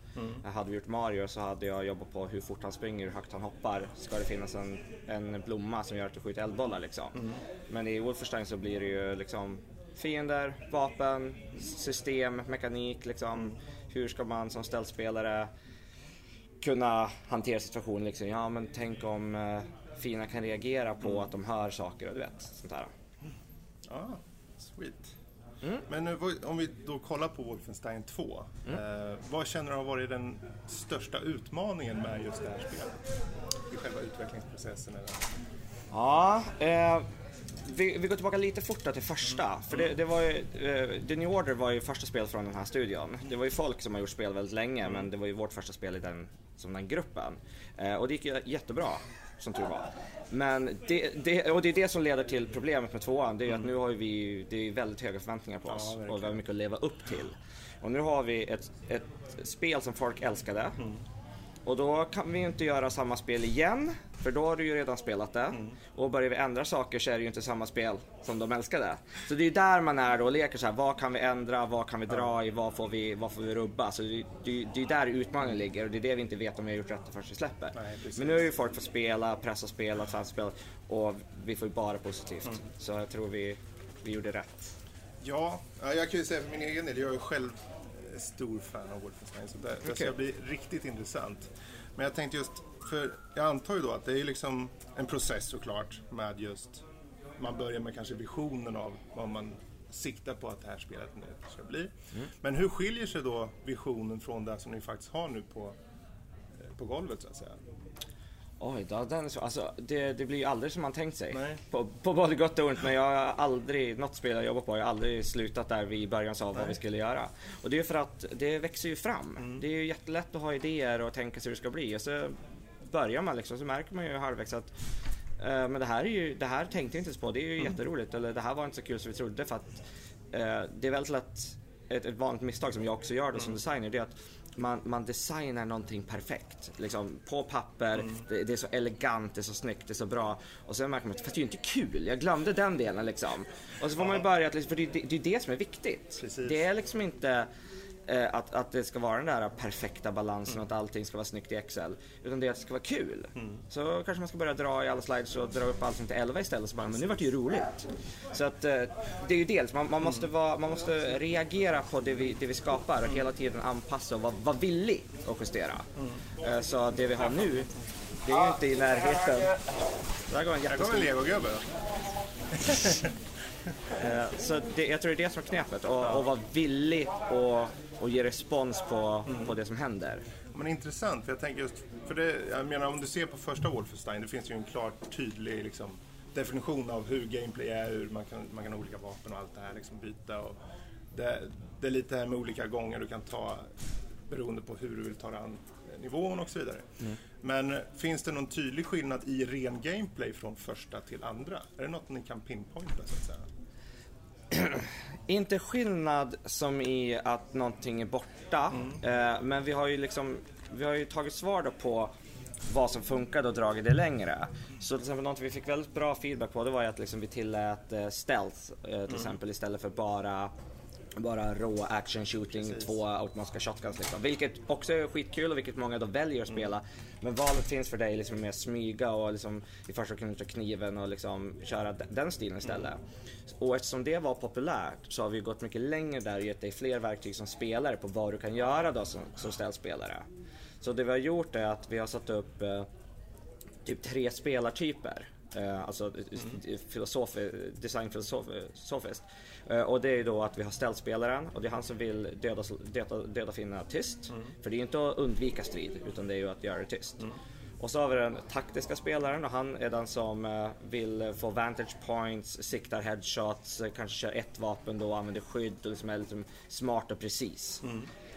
Eh, Hade vi gjort Mario så hade jag jobbat på hur fort han springer, hur högt han hoppar. Ska det finnas en, en blomma som gör att du skjuter eldbollar liksom. Men i Wolfenstein så blir det ju liksom fiender, vapen, system, mekanik liksom. Hur ska man som ställspelare kunna hantera situationen liksom. Ja men tänk om eh, fina kan reagera på att de hör saker och du vet sånt där. Ah, sweet. Mm. Men vad- om vi då kollar på Wolfenstein 2. Eh, vad känner du har varit den största utmaningen med just det här spelet? I själva utvecklingsprocessen? Eller? Ja, eh, vi, vi går tillbaka lite fortare till första. För det, det var ju, eh, The New Order var ju första spelet från den här studion. Det var ju folk som har gjort spel väldigt länge men det var ju vårt första spel i den, som den gruppen. Eh, och det gick ju jättebra, som tur var. Men det, det, och det är det som leder till problemet med tvåan. Det är ju att nu har vi det är väldigt höga förväntningar på oss och vi har mycket att leva upp till. Och nu har vi ett, ett spel som folk älskade. Och då kan vi ju inte göra samma spel igen, för då har du ju redan spelat det. Och börjar vi ändra saker så är det ju inte samma spel som de älskade. Så det är ju där man är då och leker så här, vad kan vi ändra, vad kan vi dra i, vad får vi, vad får vi rubba? Så det, det, det är där utmaningen ligger och det är det vi inte vet om vi har gjort rätt förrän vi släpper. Nej. Men nu har ju folk fått spela, pressa spela, transspela och vi får ju bara positivt. Mm. Så jag tror vi, vi gjorde rätt. Ja, ja, jag kan ju säga för min egen del, jag är själv eh, stor fan av Wolfenstein så det, det ska Okej. bli riktigt intressant. Men jag tänkte just, för jag antar ju då att det är liksom en process såklart med just, man börjar med kanske visionen av vad man siktar på att det här spelet nu ska bli. Mm. Men hur skiljer sig då visionen från det som ni faktiskt har nu på, eh, på golvet så att säga? Oj då, den så, alltså, det, det blir ju aldrig som man tänkt sig. Nej. På, på både gott och ont, men jag har aldrig, något spel jag jobbar på, jag har aldrig slutat där vi i början sa vad Nej. vi skulle göra. Och det är för att det växer ju fram. Mm. Det är ju jättelätt att ha idéer och tänka sig hur det ska bli. Och så börjar man liksom, så märker man ju halvvägs att eh, men det här, är ju, det här tänkte jag inte ens på, det är ju Mm. jätteroligt. Eller det här var inte så kul som vi trodde för att eh, det är väldigt lätt, ett, ett vanligt misstag som jag också gör då som designer, det är att man, man designar någonting perfekt. Liksom, på papper, det, det är så elegant, det är så snyggt, det är så bra. Och sen märker man att det är ju inte kul, jag glömde den delen liksom. Och så får man ju börja, liksom- för det, det, det är det som är viktigt. Precis. Det är liksom inte eh, att, att det ska vara den där perfekta balansen och att allting ska vara snyggt i Excel. Utan det är att det ska vara kul. Så kanske man ska börja dra i alla slides och dra upp allting till 11 istället. Så bara, men nu vart det ju roligt. Så att eh, det är ju dels, man, man, måste vara, man måste reagera på det vi, det vi skapar och hela tiden anpassa och vara, vara villig att justera. Eh, så det vi har nu, det är ju inte i närheten. Där går en jättestor kommer en legogubbe. Eh, Så det, jag tror det är det som är knepet. Och, och vara villig och, och ge respons på, på det som händer. Men intressant, för jag tänker just, för det, jag menar om du ser på första Wolfenstein, det finns ju en klart tydlig liksom, definition av hur gameplay är, hur man kan, man kan ha olika vapen och allt det här liksom byta. Och det, det är lite här med olika gånger du kan ta beroende på hur du vill ta an nivån och så vidare. Men eh, finns det någon tydlig skillnad i ren gameplay från första till andra? Är det något ni kan pinpointa så att säga? Inte skillnad som i att någonting är borta. Eh, men vi har ju liksom, vi har ju tagit svar på vad som funkade och dragit det längre. Så till exempel något vi fick väldigt bra feedback på det var ju att liksom vi tillät eh, stealth eh, till exempel istället för bara bara rå action shooting, Precis. två automatiska shotguns liksom. Vilket också är skitkul och vilket många då väljer att spela. Men valet finns för dig liksom att smyga och liksom i första kunna ta kniven och liksom köra de- den stilen istället. Och eftersom det var populärt så har vi gått mycket längre där och gett dig fler verktyg som spelare på vad du kan göra då som, som ställspelare. Så det vi har gjort är att vi har satt upp eh, typ tre spelartyper. Eh, alltså mm. filosofi, designfilosofiskt. Eh, och det är då att vi har ställspelaren och det är han som vill döda, döda, döda fienderna tyst. För det är inte att undvika strid utan det är ju att göra det tyst. Och så har vi den taktiska spelaren och han är den som eh, vill få vantage points, siktar headshots, kanske kör ett vapen då och använder skydd och liksom är liksom smart och precis.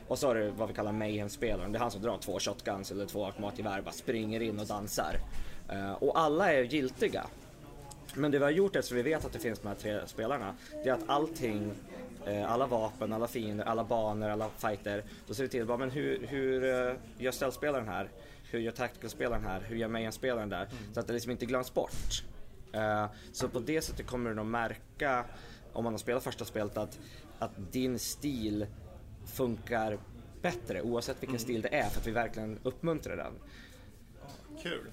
Och så har du vad vi kallar mayhem-spelaren. Det är han som drar två shotguns eller två automatgevär, bara springer in och dansar. Eh, och alla är giltiga. Men det vi har gjort eftersom vi vet att det finns de här tre spelarna, det är att allting, eh, alla vapen, alla fiender, alla banor, alla fighter, då ser vi till bara, men hur, hur eh, gör ställspelaren här? Hur gör tactical-spelaren här? Hur gör mayhem-spelaren där? Så att det liksom inte glöms bort. Så på det sättet kommer du nog märka, om man har spelat första spelet, att, att din stil funkar bättre oavsett vilken stil det är för att vi verkligen uppmuntrar den. Kul.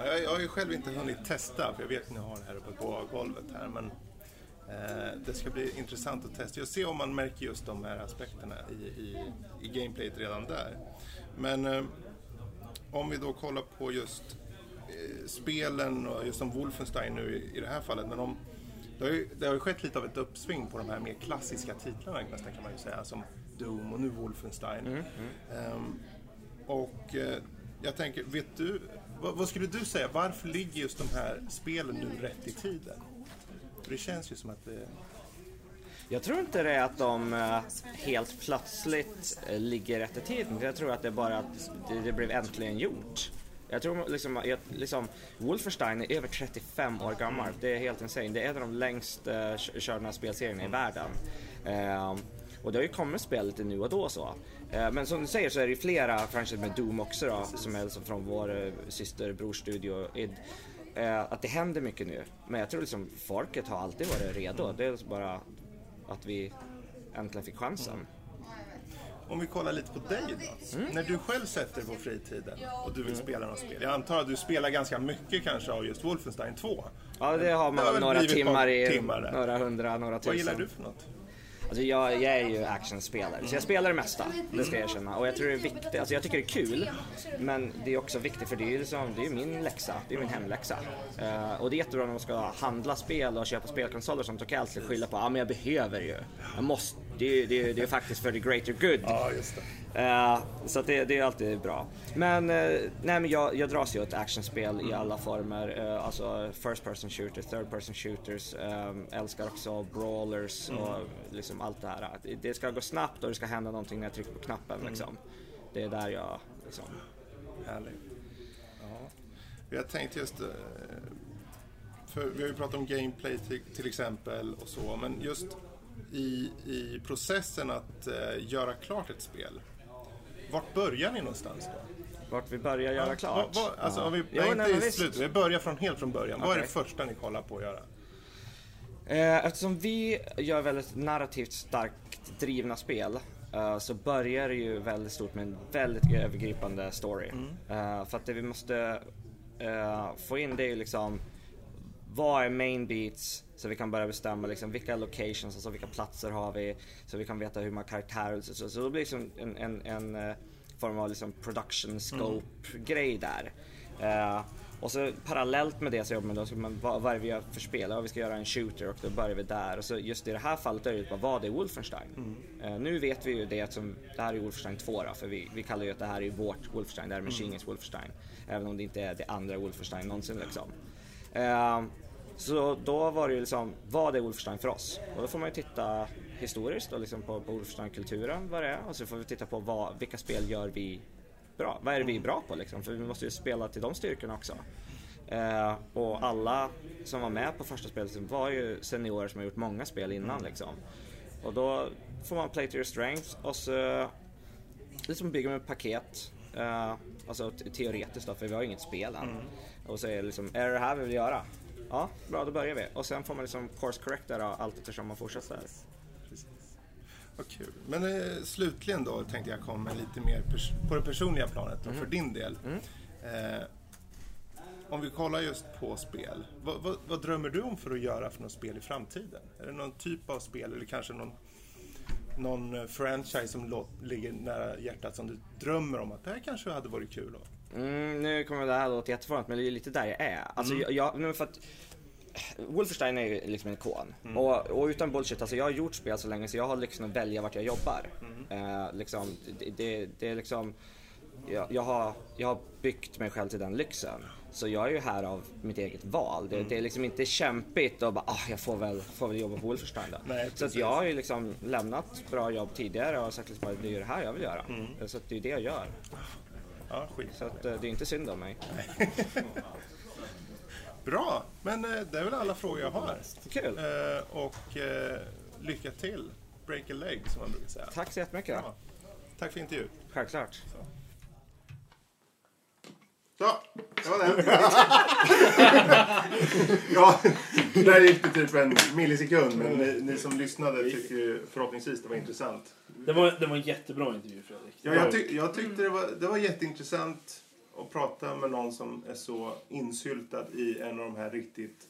Ja, jag, jag har ju själv inte hunnit testa, för jag vet att ni har det här uppe på golvet här. Men eh, det ska bli intressant att testa. Jag ser om man märker just de här aspekterna i, i, i gameplayet redan där. Men eh, om vi då kollar på just eh, spelen och just som Wolfenstein nu i, i det här fallet. Men om, det, har ju, det har ju skett lite av ett uppsving på de här mer klassiska titlarna nästan kan man ju säga. Som Doom och nu Wolfenstein. Ehm, och eh, jag tänker, vet du, vad, vad skulle du säga, varför ligger just de här spelen nu rätt i tiden? För det känns ju som att det... Jag tror inte det är att de eh, helt plötsligt eh, ligger rätt i tiden. Jag tror att det är bara att det, blev äntligen gjort. Jag tror liksom, jag, liksom Wolfenstein är över 35 år gammal. Det är helt insane. Det är en av de längst uh, körda spelserierna i världen. Ehm, och det har ju kommit spel lite nu och då så. Eh, Men som du säger så är det ju flera franchise med Doom också då, som är liksom från vår eh, syster brorstudio id. Eh, Att det händer mycket nu. Men jag tror liksom folket har alltid varit redo. Det är liksom bara att vi äntligen fick chansen. Om vi kollar lite på dig då. Mm. När du själv sätter på fritiden och du vill spela något spel. Jag antar att du spelar ganska mycket kanske av just Wolfenstein 2. Ja, det har Det har man några timmar i, timmar några hundra, några tusen. Vad gillar du för något? Alltså jag, jag är ju actionspelare, så jag spelar det mesta. Det ska jag erkänna. Och jag tror det är viktigt, alltså jag tycker det är kul. Men det är också viktigt för det är ju liksom, det är min läxa, det är min hemläxa. Uh, och det är jättebra när man ska handla spel och köpa spelkonsoler och sånt. Då kan jag alltid skylla på, ja ah, men jag behöver ju. Jag måste, det är ju det är, det är faktiskt för the greater good. Ja, just det. Eh, så att det, det är alltid bra. Men, eh, nej, men jag, jag dras ju åt actionspel i alla former. Eh, alltså first person shooters, third person shooters. Eh, älskar också brawlers och liksom allt det här. Det, ska gå snabbt och det ska hända någonting när jag trycker på knappen. Liksom. Det är där jag liksom... Härligt. Ja. Jag tänkte just... För vi har ju pratat om gameplay till, till exempel och så, men just i, i processen att eh, göra klart ett spel. Vart börjar ni någonstans då? Vart vi börjar göra klart. Vad, vad, alltså, Ja. vi, Jo, nej, nej, inte men i slutet, vi börjar från, helt från början. Vad är det första ni kollar på att göra? Eh, Eftersom vi gör väldigt narrativt starkt drivna spel eh, så börjar det ju väldigt stort med en väldigt övergripande story. Eh, För att det vi måste få in det är ju liksom vad är main beats så vi kan börja bestämma liksom vilka locations, alltså vilka platser har vi så vi kan veta hur många karaktärer så, så, så då blir det liksom en, en, en eh, form av liksom production scope grej där. Eh, och så parallellt med det så jobbar man då, så man, vad, vad är det vi gör för spel? Ja, vi ska göra en shooter och då börjar vi där. Och så just i det här fallet är det ju bara, vad är Wolfenstein? Eh, nu vet vi ju det som, det här är Wolfenstein 2 då, för vi, vi kallar ju att det här är vårt Wolfenstein, det här är Machine Games Wolfenstein. Även om det inte är det andra Wolfenstein någonsin liksom. Eh, så då var det ju liksom, vad är Wolfenstein för oss? Och då får man ju titta historiskt och liksom på, på Wolfenstein-kulturen, vad det är. Och så får vi titta på vad, vilka spel gör vi bra? Vad är det vi är bra på liksom? För vi måste ju spela till de styrkorna också. Eh, och alla som var med på första spelet var ju seniorer som har gjort många spel innan liksom. Och då får man play to your strengths och så liksom bygger man ett paket. Eh, alltså te- teoretiskt då, för vi har ju inget spel än. Och så är det liksom, är det det här vi vill göra? Ja, bra då börjar vi. Och sen får man liksom course correcta då, allt eftersom man fortsätter. Vad kul. Men eh, slutligen då tänkte jag komma lite mer på det personliga planet och för din del. Eh, om vi kollar just på spel. Vad, vad, vad drömmer du om för att göra för något spel i framtiden? Är det någon typ av spel eller kanske någon, någon eh, franchise som ligger nära hjärtat som du drömmer om att det här kanske hade varit kul? Då? Mm, nu kommer det här låta jättefånigt men det är lite där jag är. Alltså jag, jag, men för att Wolfenstein är ju liksom en ikon. Och, och utan bullshit, alltså jag har gjort spel så länge så jag har liksom att välja vart jag jobbar. Eh, liksom, det, det, det är liksom, jag, jag, har, jag har byggt mig själv till den lyxen. Så jag är ju här av mitt eget val. Det, det är liksom inte kämpigt och bara ah, jag får väl, får väl jobba på Wolfenstein då. Nej, så att jag har ju liksom lämnat bra jobb tidigare och sagt liksom, det är det här jag vill göra. Så att det är det jag gör. Ja, skit. Så att eh, det är inte synd om mig. Bra, men eh, det är väl alla frågor jag har. Kul! Eh, och eh, lycka till. Break a leg som man brukar säga. Tack så jättemycket. Ja. Tack för intervjun. Självklart. Så, det var den. ja, där gick det typ en millisekund. Men ni, ni som lyssnade tycker ju förhoppningsvis det var intressant. Det var, det var en jättebra intervju Fredrik. Ja, jag, tyck, jag tyckte det var, det var jätteintressant att prata med någon som är så insyltad i en av de här riktigt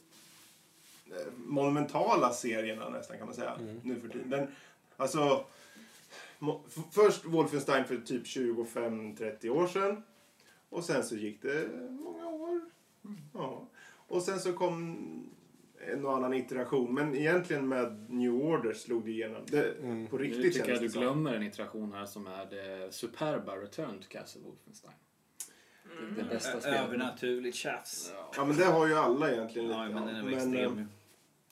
eh, monumentala serierna nästan kan man säga. Nu för tiden. Den, alltså, först Wolfenstein för typ 25-30 år sedan. Och sen så gick det många år. Ja. Och sen så kom en och annan iteration. Men egentligen med New Order slog det igenom. Det, På Nu riktigt tycker jag du glömmer en iteration här som är det superba Return to Castle Wolfenstein. Det, det bästa spelet. Övernaturligt tjafs. Ja. Ja men det har ju alla egentligen lite Ja, men den är Men, extrem. eh,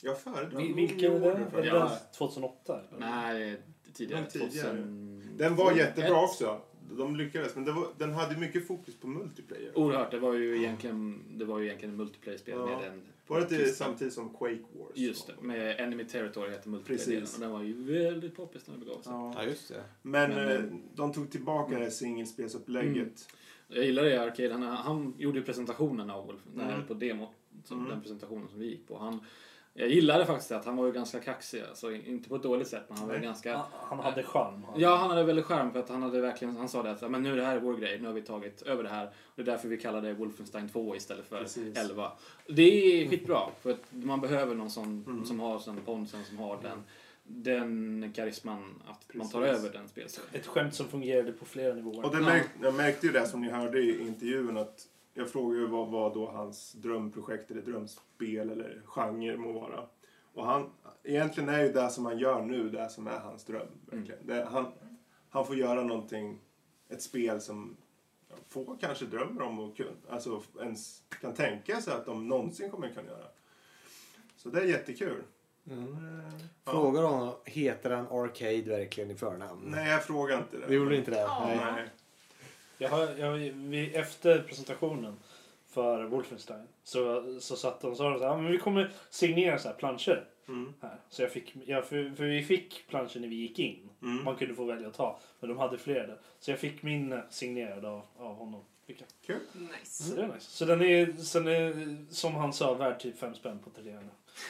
Jag föredrar Vil- Vilken är det? Är det Ja. den 2008? Eller? Nej, tidigare. Tidigare. 2000... Den var jättebra också. De lyckades. Men det var, den hade mycket fokus på multiplayer. Oerhört, det var ju egentligen, det var ju egentligen multiplayer-spel Ja. med en... Var det inte samtidigt som Quake Wars? Just det, med Enemy Territory hette multiplayer och den var ju väldigt poppis när det begav sig. Ja. Ja, just det. Men, Men, eh, eh, de tog tillbaka det här singelspelsupplägget. Jag gillar det i Arcade. Han, han gjorde ju presentationen av Wolf, Mm. mm. på demo. Som Mm. Den presentationen som vi gick på. Han, jag gillade faktiskt att han var ju ganska kaxig. Alltså, inte på ett dåligt sätt, men han var ju Nej. ganska... Han, han hade charm. Han. Ja, han hade väldigt charm för att han hade verkligen, han sa det att "Ja, men nu är det här vår grej, nu har vi tagit över det här. Och det är därför vi kallar det Wolfenstein 2 istället för Precis. 11. Det är skitbra, för att man behöver någon sån, Mm. som har den ponsen, som har den, den karisman att man tar Precis. över den spelserien. Ett skämt som fungerade på flera nivåer. Och det märk, jag märkte ju det som ni hörde i intervjun att jag frågade ju vad var då hans drömprojekt eller drömspel eller genre må vara. Och han, egentligen är ju det som han gör nu det som är hans dröm. Verkligen. Det, han, han får göra någonting, ett spel som få kanske drömmer om och kun, alltså ens kan tänka sig att de någonsin kommer kunna göra. Så det är jättekul. Mm. Ja. Fråga då, heter han Arcade verkligen i förnamn? Nej, jag frågar inte det. Det gjorde inte det? Ja. Nej. Nej. Jag har, jag, vi, efter presentationen för Wolfenstein så, så satt de och sa de så här, "Ja, men vi kommer signera så här planscher Mm. här. Så jag fick, jag, för, för vi fick planscher när vi gick in. Mm. Man kunde få välja att ta. Men de hade fler där. Så jag fick min eh, signerad av, av honom. Fick jag. Kul. Nice. Så det är nice. Så den är, sen är som han sa, värd typ fem spänn på Tradera.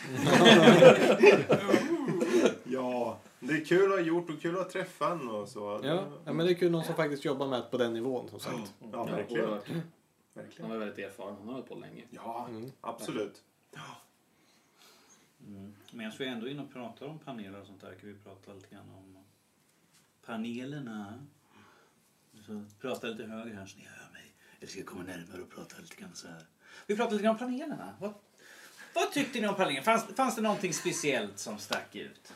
Ja, det är kul att ha gjort och kul att träffa honom och så. Ja, ja, men det är kul någon som faktiskt jobbar med det på den nivån som sagt. Ja, Ja, verkligen. verkligen. var väldigt erfaren, han har hållit på länge. Ja, Mm. absolut. Mm. Medan vi ändå är inne och pratar om paneler och sånt där kan vi prata lite grann om panelerna. Så prata lite högre här så ni hör mig. Eller ska jag komma närmare och prata lite grann så här. Vi pratar lite grann om panelerna. Vad, vad tyckte ni om panelerna? Fanns, fanns det någonting speciellt som stack ut?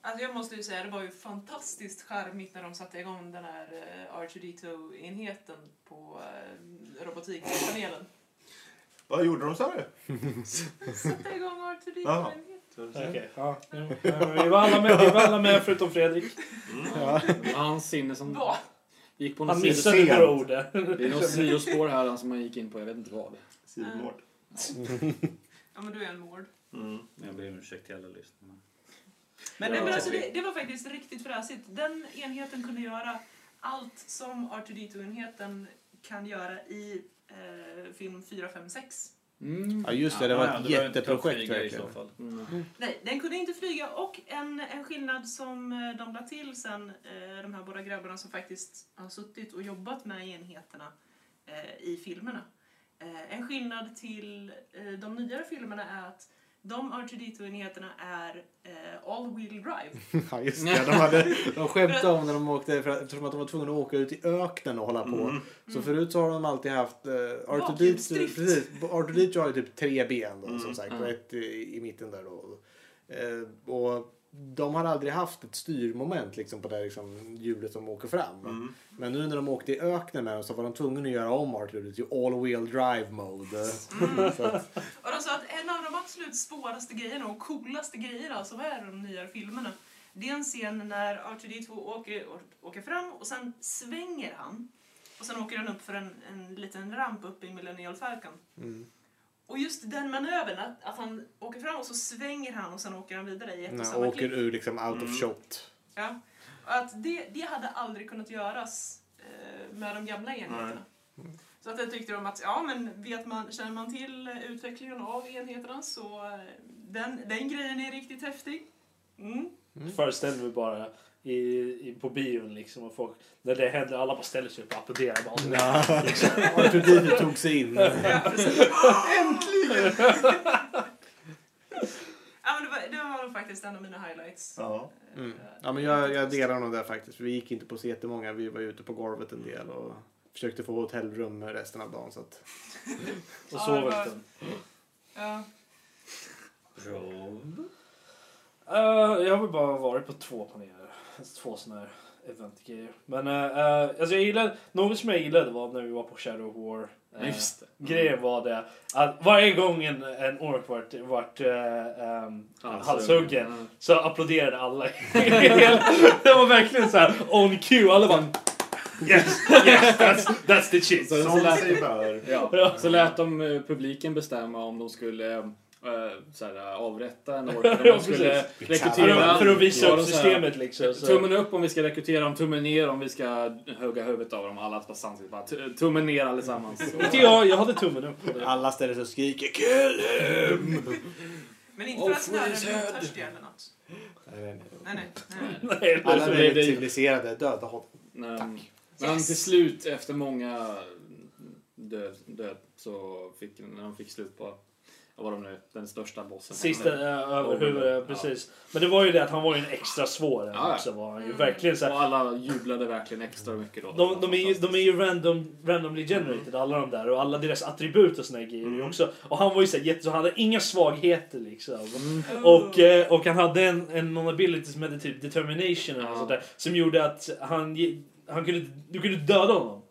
Alltså jag måste ju säga, det var ju fantastiskt charmigt när de satte igång den här eh, R2D2-enheten på eh, robotikpanelen. Vad gjorde de sa du? Satte igång Jaha. R2D2-enheten. Okej, ja. Ja, Vi var alla med, vi var alla med förutom Fredrik. Det var hans sinne som Va? gick på Han något missade sent. några ord där. Det är något sidospår här som han gick in på, jag vet inte vad. Sidmord. Ja men du är en mord. Mm. Jag ber om ursäkt till alla lyssnarna. Men, Ja. men alltså, det, det var faktiskt riktigt fräsigt. Den enheten kunde göra allt som R2D2-enheten kan göra i eh, film 4, 5, 6. Mm. Ja just det, det var Ja, ett jätteprojekt flyga i så fall. Mm. Nej, den kunde inte flyga och en, en skillnad som eh, de la till sen, eh, de här båda grabbarna som faktiskt har suttit och jobbat med enheterna eh, i filmerna. Eh, en skillnad till eh, de nyare filmerna är att de R2D2-enheterna är eh, all-wheel drive. Ja just det, de, hade, de skämtade om när de åkte, för, eftersom att de var tvungna att åka ut i öknen och hålla på. Mm. Så förut så har de alltid haft, uh, R2D2 Bakhjulsdrift. precis, R2D2 har ju typ tre ben då, Mm. som sagt, och ett i, i mitten där då. Eh, och de har aldrig haft ett styrmoment liksom på det liksom, hjulet som åker fram. Mm. Men nu när de åkte i öknen med dem så var de tvungna att göra om R2D2 till all wheel drive mode. så att, Och de sa att en av de absolut svåraste grejerna och coolaste grejerna som är i de nyare filmerna det är en scen när R2D2 åker, åker fram och sen svänger han. Och sen åker han upp för en, en liten ramp upp i Millennial Falcon. mm. Och just den manövern, att, att han åker fram och så svänger han och sen åker han vidare i ett och samma åker klipp. ur liksom out Mm. of shot. Ja. Och att det, det hade aldrig kunnat göras eh, med de gamla enheterna. Så att jag tyckte de att, ja men vet man, känner man till utvecklingen av enheterna så eh, den, den grejen är riktigt häftig. Mm. Föreställer mig bara i, i, på bion liksom och folk, när det händer, alla bara ställer sig upp och applåderar. Bara, Ja, R2D2 tog sig in. Ja. Äntligen! ja, men det, var, det var faktiskt en av mina highlights. Ja. Eh, Mm. Ja, men jag, jag delar nog det faktiskt. Vi gick inte på så jättemånga. Vi var ute på golvet en del och försökte få hotellrum resten av dagen. Så att... och Ja, sov det en. Ja. Rob? Uh, jag har bara varit på två paneler. Två såna här eventgrejer. Men uh, alltså jag gillade, något som jag gillade var när vi var på Shadow War. Ja, just det. Grejen var det att varje gång en, en ork vart, vart uh, um, halshuggen Mm. så applåderade alla. det var verkligen så här on cue. Alla bara yes, yes, that's, that's the shit. Så, så, lät, ja, så lät de eh, publiken bestämma om de skulle eh, så här, avrätta en ork. Om de skulle För rekrytera. för att visa upp systemet liksom. Så. Tummen upp om vi ska rekrytera dem, tummen ner om vi ska hugga huvudet av dem. Alla bara samtidigt bara tummen ner allesammans. Inte jag, jag hade tummen upp. Alla ställer sig och skriker kill him! Men inte för att freeze head. blodtörstiga eller inte. Nej, nej. Alla är civiliserade. Döda honom. Men, men till slut, efter många död, död så fick, när de fick slut på, vad var de nu, den största bossen. Sista över Over, huvudet, ja. precis. Men det var ju det att han var ju en extra svår Ja, också. Var han ju. Mm. Verkligen så här, Och alla jublade verkligen extra mycket då. De, de, är ju, de är ju random, randomly generated alla de där och alla deras attribut och såna grejer ju också. Och han var ju så här, jätte, så han hade inga svagheter liksom. Mm. Och, eh, och han hade en, en non-ability som hette typ determination eller Ja. sånt där. Som gjorde att han, han kunde, du kunde döda honom.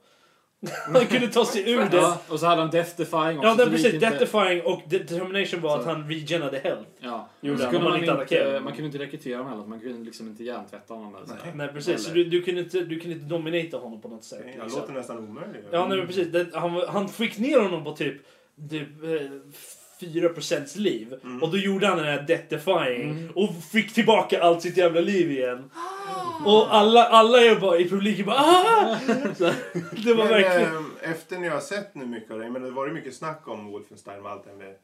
han kunde ta sig ur det. Ja, och så hade han Death Defying också. Ja, det precis. gick inte- Death-defying och de- determination var Så- att han regenade health. Ja. Gjorde så han, kunde man, man inte inte, attackerade. man kunde inte rekrytera honom heller. Man kunde liksom inte hjärntvätta honom. Eller så. här. Nej precis, så Eller- du, du, kunde inte, du kunde inte dominata honom på något sätt. Det liksom. låter nästan omöjligt. Ja, nej, precis. Det, han, han fick ner honom på typ, typ eh, 4% liv. Mm. Och då gjorde han den här death defying Mm. och fick tillbaka allt sitt jävla liv igen. Och alla, alla är bara, i publiken bara ah! Så, Det var Men, verkligen... ehm, efter när jag har sett nu mycket av det, men det var ju mycket snack om Wolfenstein och allt det här med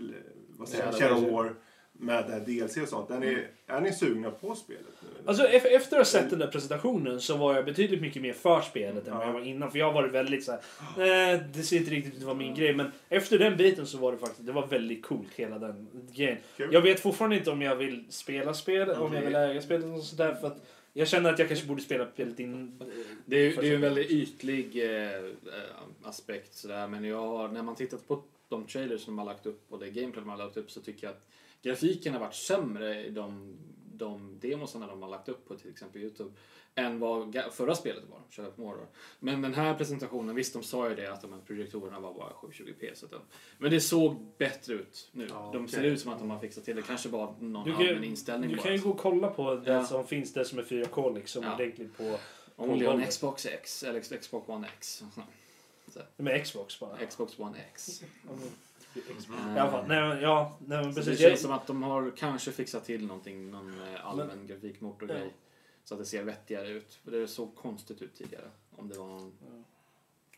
eller, vad säger Ja, Shadow War med det här DLC och sånt. Är ni, är ni sugna på spelet nu? eller? Alltså ef- efter att ha sett den där presentationen så var jag betydligt mycket mer för spelet än vad Ja. jag var innan. För jag var väldigt så här, nej det ser inte riktigt ut att vara min grej. Men efter den biten så var det faktiskt, det var väldigt coolt hela den grejen. Kul. Jag vet fortfarande inte om jag vill spela spel, om jag vill äga spelet och sådär. För att jag känner att jag kanske borde spela spelet in... Det är, ju- det är ju en väldigt ytlig eh, aspekt sådär. Men jag när man tittat på de trailers som de har lagt upp och det gameplay de har lagt upp så tycker jag att grafiken har varit sämre i de, de demosarna de har lagt upp på till exempel Youtube än vad förra spelet var, Shadow of Mordor. Men den här presentationen, visst de sa ju det att de här projektorerna var bara 720p. Så att de, men det såg bättre ut nu. Ja, de ser okej. ut som att de har fixat till det. kanske var någon Du kan- allmän inställning Du bara. kan ju gå och kolla på det Ja. som finns där som är 4K liksom. Ja. Ordentligt på... Only på on. Xbox X, eller Xbox One X. Med Xbox bara. Xbox One X. I alla fall, nej, men- ja, nej men Så det precis. känns som att de har kanske fixat till någonting, någon eh, allmän grafikmotorgrej. Ja. Så att det ser vettigare ut. För det såg konstigt ut tidigare. Om det var någon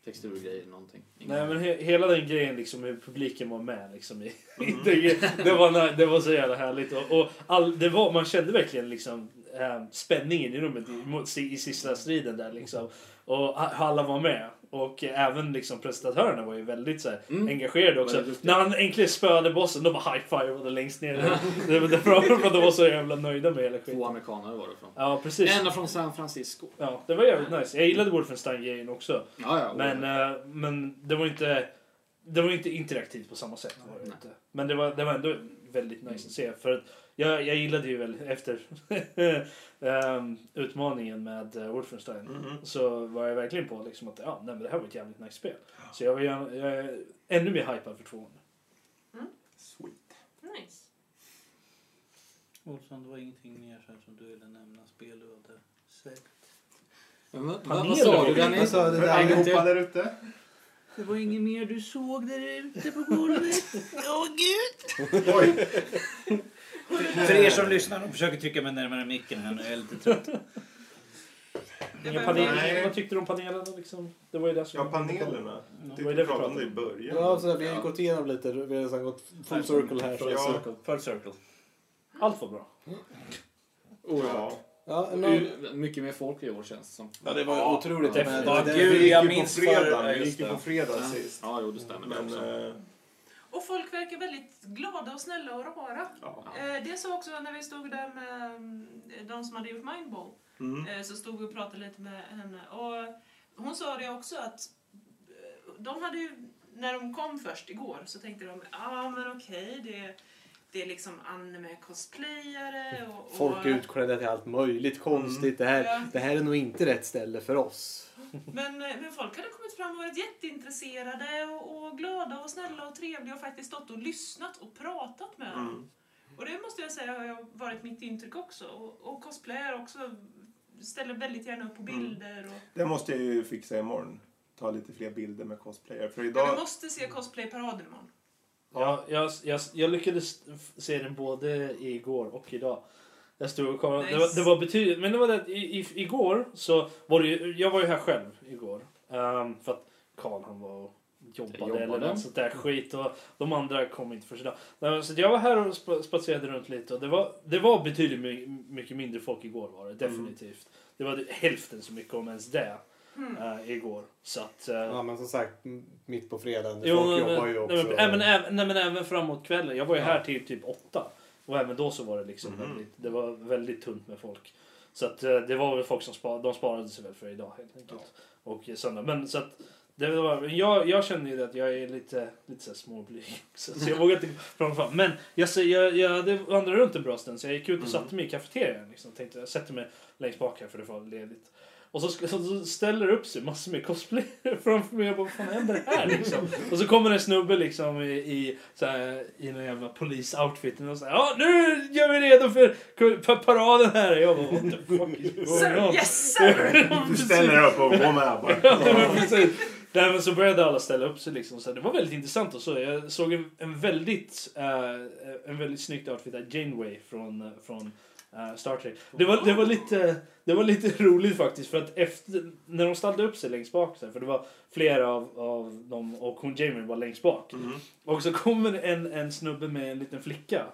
texturgrej eller någonting. Ingen Nej men he hela den grejen liksom hur publiken var med liksom i, Mm. det, det, var, det var så jävla härligt och, och all, det var, man kände verkligen liksom eh, spänningen i rummet i, mot- i sista striden där liksom. Och alla var med. Och även liksom presentatörerna var ju väldigt så här, Mm. engagerade också. När han äntligen spöade bossen, då var high-fivade längst ner. det, det, för att de var så jävla nöjda med hela Två skiten. amerikaner var det från. Ja precis. En från San Francisco. Ja, det var jävligt nice. Jag gillade Wolfenstein-grejen också. Ja, ja. Men, eh, men det var inte det var inte interaktivt på samma sätt. Var det inte. Men det var, det var ändå väldigt nice att se. För att jag, jag gillade ju väl efter ehm, utmaningen med uh, Wolfenstein Mhm. så var jag verkligen på liksom att ja, nej, men det här var ett jävligt nice spel. Så jag var gärna, jag är ännu mer hypad för tvåan. Sweet. Nice. Olsson, det var ingenting mer som du ville nämna spel du hade sett? Men, vad, vad sa du Danny? Det För där- En gång till. allihopa där ute. Det var inget mer du såg där ute på golvet? Åh gud! Oj, För er som lyssnar och försöker trycka mig närmare micken här nu, jag är lite trött. Nej. vad tyckte du om panelerna liksom? Det var ju det som... ja panelerna. Det var ju det vi pratade om det i början. Ja, så där, vi har ju gått igenom lite. Vi har nästan gått full circle här. Så. Ja. Circle. Full circle. Allt var bra. Oerhört. Ja. U- Mycket mer folk i år känns det som. ja, det var Ja, otroligt. ja, Men ja, det- gud, Vi gick jag ju på fredag, vi gick ju det. på fredag Ja. sist. Ja, jo, det stämmer. det Men, också. eh, Och folk verkar väldigt glada och snälla och rara. ja. Eh, det så också när vi stod där med mm, de som hade gjort Mindball. Mm. Eh, så stod vi och pratade lite med henne. Och hon sa det också att eh, de hade ju, när de kom först igår så tänkte de, ja ah, men okej, det, det är liksom anime-cosplayare och... och Folk är utklädda till allt möjligt konstigt. Det, här, Ja. det här är nog inte rätt ställe för oss. Men, eh, men folk hade kommit fram och varit jätteintresserade och, och glada och snälla och trevliga och faktiskt stått och lyssnat och pratat med dem. Mm. Och det måste jag säga har jag varit mitt intryck också. Och, och cosplayare också ställer väldigt gärna upp på Mm. bilder. Och, Det måste jag ju fixa imorgon. Ta lite fler bilder med cosplayer. För ja, idag... vi måste se cosplayparaden imorgon. Ja, jag, jag, jag lyckades se den både igår och idag. Jag stod och kollade. Det, var, Nice. det var betydligt, men det var det, i, i, igår så var det ju, jag var ju här själv igår. Ehm, för att Karl han var och jobbade, Jobbade. eller något sånt där skit och de andra kom inte förrän idag. Nej, Så jag var här och sp- spatserade runt lite och det var, det var betydligt my, mycket mindre folk igår var det definitivt. Det var hälften så mycket om ens det eh, igår. Så att... eh, Ja, men som sagt, mitt på fredagen. Jo, folk men, jobbar ju också. nej, men, även, även, nej, men även framåt kvällen. Jag var ju Ja. här till typ åtta. Och även då så var det liksom Mhm. väldigt, det var väldigt tunt med folk. Så att eh, det var väl folk som sparade, de sparade sig väl för idag helt enkelt. Och eh, söndag. Men så att det var, jag, jag känner ju att jag är lite, lite så småblyg. Så, så jag vågar inte fram fram. Men jag, jag, jag hade vandrat runt en bra stund så jag gick ut och Mm. satte mig i kafeterian. Liksom, tänkte jag sätter mig längst bak här för det var ledigt. Och så, så, så ställer det upp sig massor med cosplayer framför mig. Jag bara, vad fan händer här liksom? och så kommer en snubbe liksom i, i, så här, i en jävla polisoutfit och säger ja nu gör vi redo för pa- paraden här. Jag bara, what the fuck is going on? yes! Du ställer upp och går med bara. Ja. Nej, men så började alla ställa upp sig. Liksom. Så det var väldigt intressant. Och så. Jag såg en, en väldigt eh, en väldigt snyggt outfit av Janeway från, eh, från eh, Star Trek. Det var, det, var lite, det var lite roligt faktiskt. För att efter, när de ställde upp sig längst bak, för det var flera av, av dem och hon Janeway var längst bak. Mm. Och så kommer en, en snubbe med en liten flicka.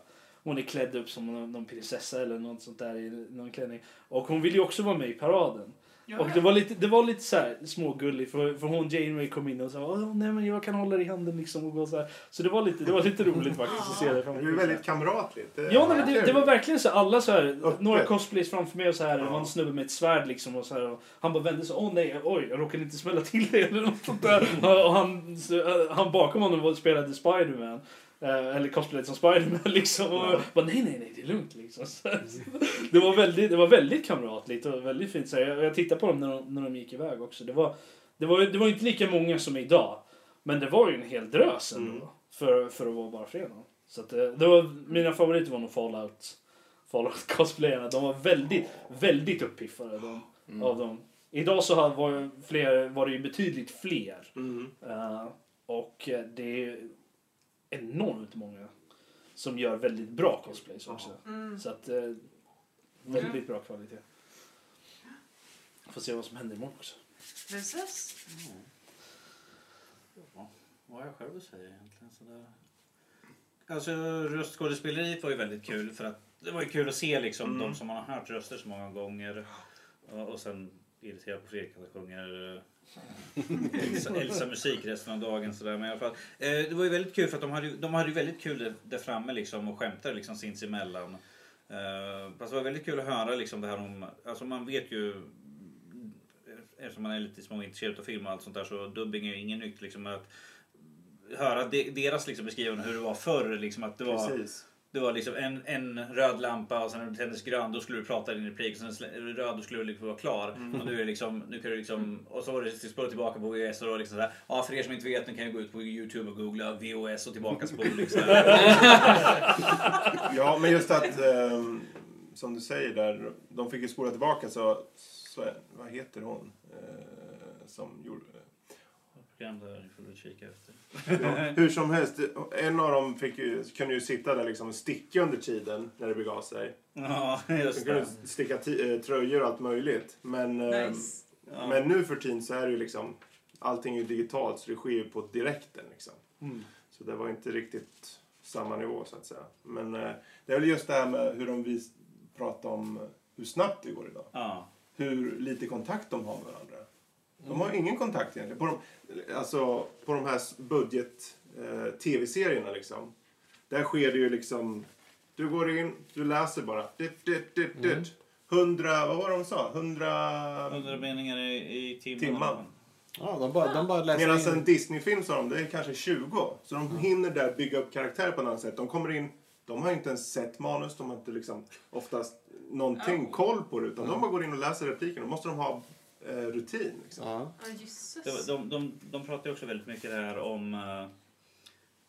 Hon är klädd upp som någon, någon prinsessa eller något sånt där i någon klänning. Och hon vill ju också vara med i paraden. Ja, Och det var lite, det var lite så här smågulligt för, för hon Janeway kom in och sa Åh, nej men jag kan hålla dig i handen liksom och gå så här. Så det var lite, det var lite roligt faktiskt att se det Det framför är ju mig. väldigt kamratligt. Det- Ja, nej, men det, det var verkligen så här, alla så här, Öppet. några cosplays framför mig och så här, det var Ja. en snubbe med ett svärd liksom och så här, och han bara vände sig, åh nej, oj, jag råkade inte smälla till dig eller något sånt där. och han, så, han bakom honom var- spelade Spiderman. Eh, eller cosplayade som Spiderman liksom. Och Ja. bara, nej, nej, nej, det är lugnt liksom. Så, det, var väldigt, det var väldigt kamratligt och väldigt fint. Så jag, jag tittade på dem när de, när de gick iväg också. Det var, det, var, det var inte lika många som idag. Men det var ju en hel drös ändå. Mm. För, för att vara bara fredag. Så att, eh, det var, mina favoriter var nog Fallout. Fallout cosplayerna. De var väldigt, väldigt uppiffade de, Mm. av dem. Idag så var, fler, var det ju betydligt fler. Mm. Eh, och det är enormt många som gör väldigt bra cosplays också. Mm. Så att, eh, väldigt bra kvalitet. Får se vad som händer imorgon också. Precis. Ja, vad jag själv säga egentligen? Sådär. Alltså röstskådespeleriet var ju väldigt kul för att det var ju kul att se liksom Mm. de som man har hört röster så många gånger och, och sen Irriterad på Fredrik att han sjunger eh, Elsa, Elsa musik resten av dagen. Sådär. Men i alla fall, eh, det var ju väldigt kul för att de hade, de hade ju väldigt kul där, där framme liksom och skämtade liksom sinsemellan. Eh, fast det var väldigt kul att höra liksom det här om, alltså man vet ju eftersom man är lite småintresserad av film och allt sånt där så dubbing är ju inget nytt liksom att höra de, deras liksom beskrivning hur det var förr liksom att det var Precis det var liksom en, en röd lampa och sen när det tändes grön då skulle du prata din replik och sen slä- röd då skulle du liksom vara klar. Och nu är det liksom, nu kan du liksom, och så var det spår tillbaka på VHS och då liksom sådär, ja för er som inte vet nu kan jag gå ut på Youtube och googla VHS och tillbaka spol liksom. Ja, men just att, ehm, som du säger där, de fick ju spola tillbaka så, så vad heter hon? Eh, som gjorde... Program där ni får kika efter. Ja, hur som helst, en av dem fick ju, kunde ju sitta där liksom och sticka under tiden när det begav sig. Ja, De just kunde det. sticka ti- eh, tröjor och allt möjligt. Men, ehm, Nice. Ja. men nu för tiden så är det ju liksom, allting är ju digitalt så det sker ju på direkten liksom. Så det var inte riktigt samma nivå så att säga. Men eh, det är väl just det här med hur de vis pratar om hur snabbt det går idag. Ja. Hur lite kontakt de har med varandra. De har ingen kontakt egentligen. På de, alltså, på de här budget eh, tv-serierna liksom. Där sker det ju liksom, du går in, du läser bara. Dit, dit, dit, dit. Hundra, vad var det de sa? Hundra 100 meningar i, i timmen. Timmar. Ja, de bara, de bara läser Medan in. en Disney-film sa de, det är kanske 20. Så de hinner där bygga upp karaktärer på ett annat sätt. De kommer in de har inte ens sett manus, de har inte liksom oftast någonting koll på det, utan de bara går in och läser repliken. Då måste de ha rutin. Liksom. Ja. De, de, de, de pratar ju också väldigt mycket det här om eh,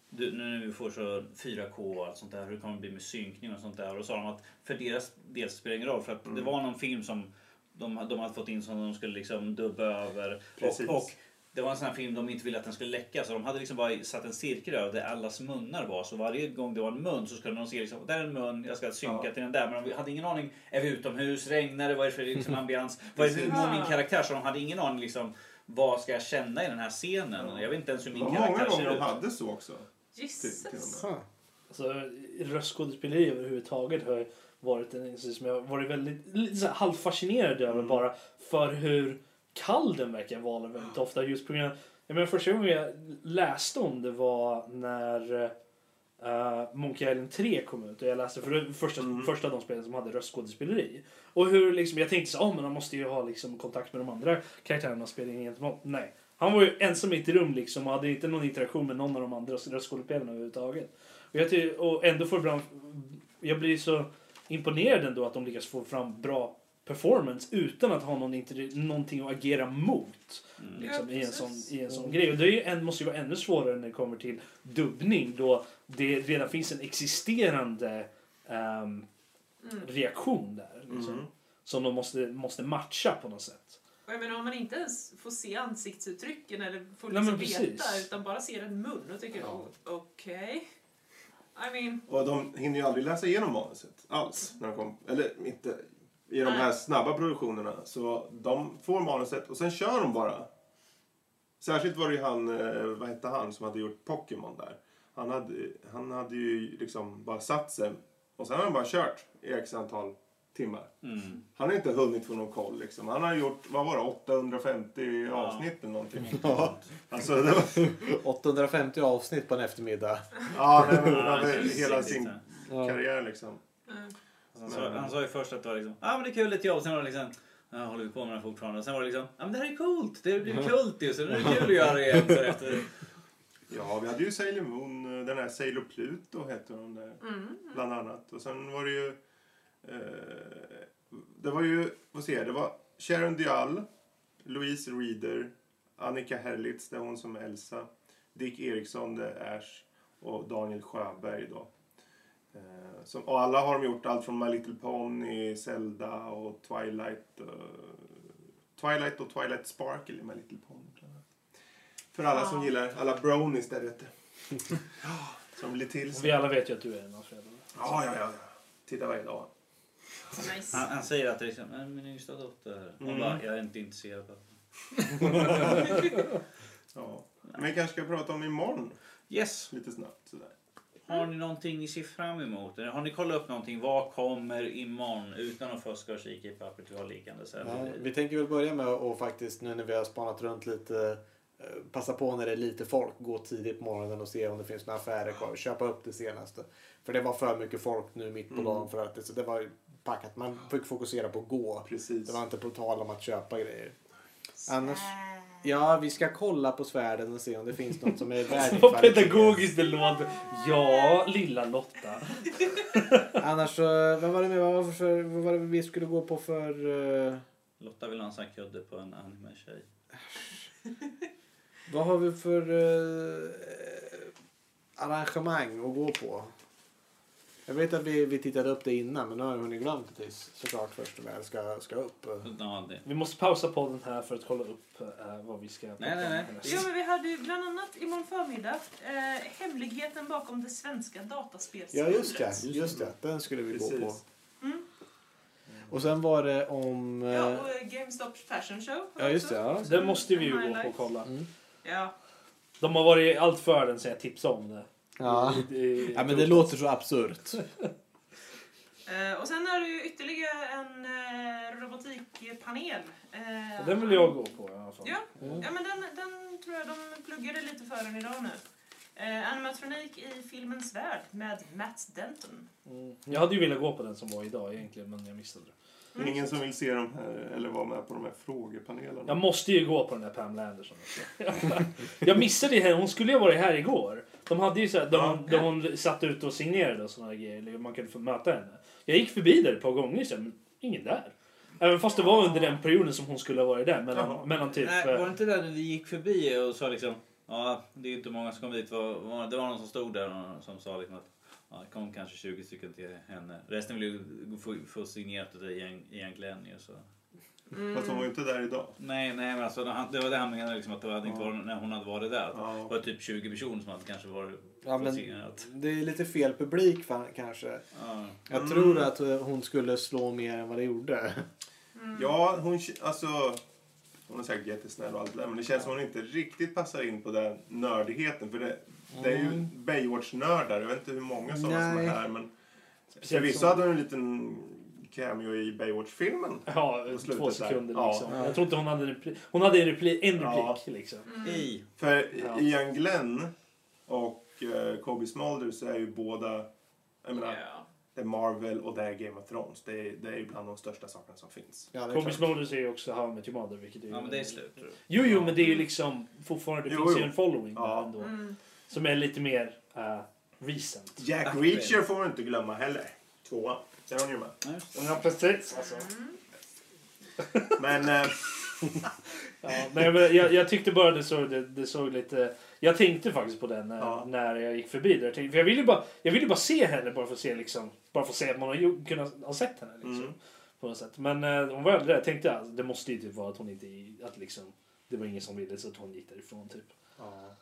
du, nu när vi får så 4K och allt sånt där, hur det kommer bli med synkning och sånt där. Och sa de att för deras del spelar det ingen roll för att det var någon film som de, de hade fått in som de skulle liksom dubba över. Precis. Och, och det var en sån här film de inte ville att den skulle läcka så de hade liksom bara satt en cirkel över där allas munnar var. Så varje gång det var en mun så skulle någon se liksom, där är en mun, jag ska synka Ja. till den där. Men de hade ingen aning, är vi utomhus, regnar det, vad är det för liksom ambians, vad är det för min karaktär? Så de hade ingen aning liksom, vad ska jag känna i den här scenen? Jag vet inte ens hur min var många karaktär gånger ser de ut. hade så också. Med. Huh. Alltså, röstskådespeleri överhuvudtaget har varit en insats som jag varit väldigt lite så halvfascinerad över Mm. bara för hur kall den verkar vara väldigt ofta. Just på grund av, jag menar, första gången jag läste om det var när uh, Monkey Island 3 kom ut och jag läste för det första, Mm. första de spelen som hade röstskådespeleri. Och hur liksom, jag tänkte så oh, men han måste ju ha liksom, kontakt med de andra karaktärerna och spela in gentemot. Nej. Han var ju ensam i ett rum liksom och hade inte någon interaktion med någon av de andra röstskådespelarna överhuvudtaget. Och, jag ty- och ändå får fram... Jag blir så imponerad ändå att de lyckas få fram bra performance utan att ha någon någonting att agera mot. Mm. Liksom, Ja, i, en sån. I en sån grej. Och det är ju måste ju vara ännu svårare när det kommer till dubbning då det redan finns en existerande Mm. reaktion där. Liksom, Mm. Som de måste, måste matcha på något sätt. Och jag menar om man inte ens får se ansiktsuttrycken eller får Nej, liksom veta precis. utan bara ser en mun och tycker Ja. okej. I mean, Och de hinner ju aldrig läsa igenom manuset alls. När de kom, eller inte i de här snabba produktionerna. Så de får manuset och sen kör de bara. Särskilt var det ju han, eh, vad hette han, som hade gjort Pokémon där. Han hade, han hade ju liksom bara satt sig och sen har han bara kört i x antal timmar. Mm. Han har inte hunnit få någon koll liksom. Han har gjort, vad var det, 850 avsnitt eller någonting. Ja. Alltså, det var, 850 avsnitt på en eftermiddag. ja, nej, men, Ja, hela sin. Ja. karriär liksom. eh, Han sa, han sa ju först att det var liksom, ja ah, men det är kul ett jobb. Sen var det liksom, ja håller vi på med det fortfarande? Och sen var det liksom, ja ah, men det här är coolt. Det blir kult ju. Så det är kul att göra det igen. Så efter. Ja, vi hade ju Sailor Moon, den här Sailor Pluto hette hon där, mm. bland annat. Och sen var det ju... Eh, det var ju, vad säger jag, det var Sharon Dial, Louise Reader, Annika Herlitz, det är hon som är Elsa, Dick Eriksson, det är Ash och Daniel Sjöberg då. Eh, som, och alla har de gjort allt från My Little Pony, Zelda och Twilight. eh, Twilight och Twilight Sparkle i My Little Pony. bland annat. För alla som gillar, alla bronies där ute. som blir till Och sig. vi alla vet ju att du är en av föräldrarna. Ja, ja, ja. Titta varje dag. nice. Han, han säger att det är liksom, "Nej, min yngsta dotter. Hon Mm. bara, jag är inte intresserad av Ja. Men vi kanske ska prata om imorgon Yes. lite snabbt. Sådär. Har ni någonting ni ser fram emot? Eller Har ni kollat upp någonting? Vad kommer imorgon? Utan att fuska och kika i pappret vi har liggande. Så Ja, vi tänker väl börja med att faktiskt nu när vi har spanat runt lite eh, passa på när det är lite folk, gå tidigt på morgonen och se om det finns några affärer kvar. Köpa upp det senaste. För det var för mycket folk nu mitt på Mm. dagen för att det, så det var ju packat. Man fick fokusera på att gå. Precis. Det var inte på tal om att köpa grejer. Annars-. Ja, vi ska kolla på svärden och se om det finns något som är värt Vad pedagogiskt det låter. Ja, lilla Lotta. Annars så, vad var det med, vad var, för, vad var det vi skulle gå på för... eh, Lotta vill ha en sån kudde på en anime-tjej. vad har vi för uh, arrangemang att gå på? Jag vet att vi, vi tittade upp det innan men nu har jag hunnit glömt det tills såklart först väl ska, ska upp. Ja, det. Vi måste pausa podden här för att kolla upp eh, vad vi ska... Nej, nej, nej. Ja, men vi hade ju bland annat imorgon förmiddag eh, hemligheten bakom det svenska Ja dataspelsundret. just det, just det. Den skulle vi gå på. Precis. Mm. Och sen var det om... eh, Ja, och GameStop Fashion Show. Ja, just det, ja. Den måste vi ju gå på och kolla. mm. Ja. De har varit allt för den sen jag tipsade om det. Ja. I- ja, men det låter så absurt. Eh, och sen är det ju ytterligare en eh, robotikpanel. Eh, Den vill jag gå på i alla fall. Ja. Mm. Ja, men den, den tror jag de pluggade lite för den idag nu. Eh, animatronik i filmens värld med Matt Denton. Mm. Jag hade ju velat gå på den som var idag egentligen, men jag missade det. Det är ingen som vill se de här, eller vara med på de här frågepanelerna. Jag måste ju gå på den här Pamela Anderson. också. jag missade ju henne. Hon skulle ju ha varit här igår. De hade ju så här, där, Ja. hon, där hon satt ute och signerade och såna här grejer. eller Man kunde få möta henne. Jag gick förbi där ett par gånger så här, men ingen där. Även fast det var under den perioden som hon skulle ha varit där. Mellan, mellan typ... Nej, var eh, det inte där vi gick förbi och sa liksom Ja, det är ju inte många som kom dit. Var, var, det var någon som stod där och som sa liksom att ja, det kom kanske 20 stycken till henne. Resten vill ju få, få signerat det igen- egentligen. Så. Fast hon var ju inte där idag. Nej, nej men alltså, det var det han menade liksom att det hade inte varit när hon hade varit där. Att Ja. Det var typ 20 personer som hade kanske varit Ja, men det är lite fel publik kanske. Ja. Jag Mm. tror att hon skulle slå mer än vad det gjorde. Ja, hon, alltså, hon är säkert jättesnäll och allt det där, men det känns som hon inte riktigt passar in på den nördigheten. För det, det är ju Mm. Baywatch-nördar, jag vet inte hur många sådana som är här. Men förvisso hade hon en liten cameo i Baywatch-filmen. Ja, två där. sekunder Ja. liksom. Ja. Jag tror inte hon hade en replik. Hon hade en replik, en replik Ja. liksom. I. För Ja. Ian Glenn och uh, Kobe Smulders är ju båda, jag menar, Ja. det är Marvel och det är Game of Thrones. Det är, det är ju bland de största sakerna som finns. Ja, Kobe. Smulders är ju också How I Met Your Mother. Vilket är Ja men det är slut. Jo, jo, men det är ju liksom fortfarande, det Jo, finns jo. ju en following Ja. där ändå. Mm. Som är lite mer uh, recent. Jack. Reacher får man inte glömma heller. Tvåa. Där är hon ju med. Ja, det. Precis. Alltså. Men eh, Ja, nej, men jag, jag tyckte bara det såg, det, det såg lite... Jag tänkte faktiskt på den när, Ja. när jag gick förbi där. Jag, tänkte, för jag ville ju bara, jag ville bara se henne bara för att se, liksom, bara för att se att man har ju, kunnat ha sett henne. Liksom, Mm. på något sätt. Men eh, hon var aldrig där. Jag tänkte att det måste ju typ vara att hon inte... Att liksom, det var ingen som ville så att hon gick därifrån. Typ. Ja.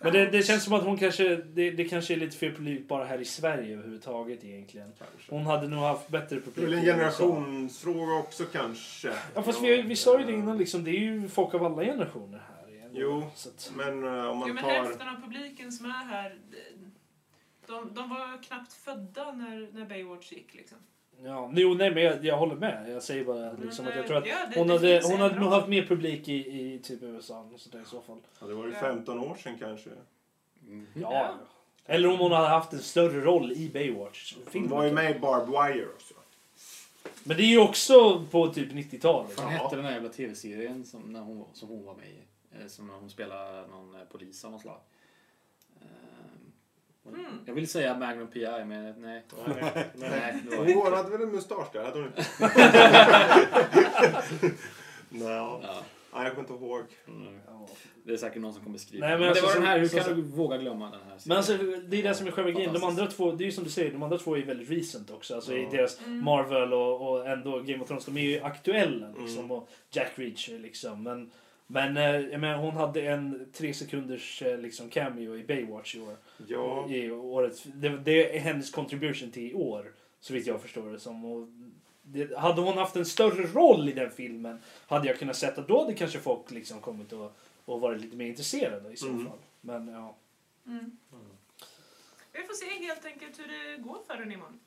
Men det, det känns som att hon kanske... Det, det kanske är lite fel publik bara här i Sverige överhuvudtaget egentligen. kanske. Hon hade nog haft bättre Det publik. är väl en generationsfråga också kanske. Ja fast vi, vi sa ju det innan liksom. Det är ju folk av alla generationer här. igen. Jo. Så att, Men eh, om Jo, man men tar... hälften av publiken som är här, de, de var knappt födda när, när Baywatch gick. Liksom. Ja, jo, nej, men jag, jag håller med. Jag säger bara liksom Men, att jag tror att ja, det- hon det hade, hon hade nog haft mer publik i, i typ USA och sådär, i så fall. Ja, det var ju Ja. 15 år sedan kanske. Mm. Ja. Ja. Eller om hon hade haft en större roll i Hon Baywatch-filmen. var ju med i Barbed Wire också. Men det är ju också på typ 90-talet. Vad hette den där jävla tv-serien som, när hon, som hon var med i? Eh, Som när hon spelade någon eh, polis av något slag. Mm. Jag vill säga Magnum PI, men nej. Nej, det var Hon hade väl en mustasch där? Hade hon inte? Nej, Ja. Nej, jag kommer inte ihåg. Mm. Det är säkert någon som kommer skriva. Nej, men men, alltså, det var som- den här, hur kan du våga glömma den här? Men alltså, det är det som är själva grejen. De andra två, det är ju som du säger, de andra två är väldigt recent också. Alltså i Ja. deras Mm. Marvel och, och ändå Game of Thrones, de är ju aktuella liksom. Mm. Och Jack Reacher liksom. Men, men eh, jag menar, hon hade en tre sekunders eh, liksom cameo i Baywatch i år. Ja. I året. Det, det är hennes contribution till i år, så vitt jag förstår det som. Och det, hade hon haft en större roll i den filmen hade jag kunnat sätta då hade kanske folk liksom kommit och, och varit lite mer intresserade i så Mm. fall. Men ja. Mm. Vi får se helt enkelt hur det går för henne imorgon.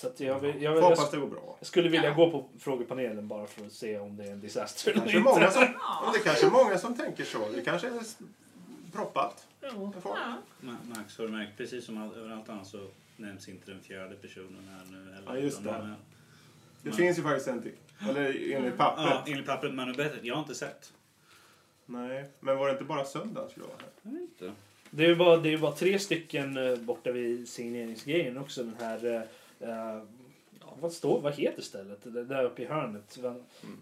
Så att jag, vill, jag, Får jag, hoppas det går bra. jag skulle vilja Ja. gå på frågepanelen bara för att se om det är en disaster eller Kanske inte. många som, det kanske är många som tänker så. Det kanske är proppat. Ja. Max, har du märkt? Precis som all, överallt annat så nämns inte den fjärde personen här nu heller. Ja, just det. är- Det finns ju faktiskt en till. Eller enligt pappret. Ja, enligt pappret man är bättre. Jag har inte sett. Nej, men var det inte bara söndag skulle vara här? Jag vet inte. Det är ju bara, det är bara tre stycken eh, borta vid signeringsgrejen också. Den här... eh, ja, vad, står, vad heter stället? Det där uppe i hörnet.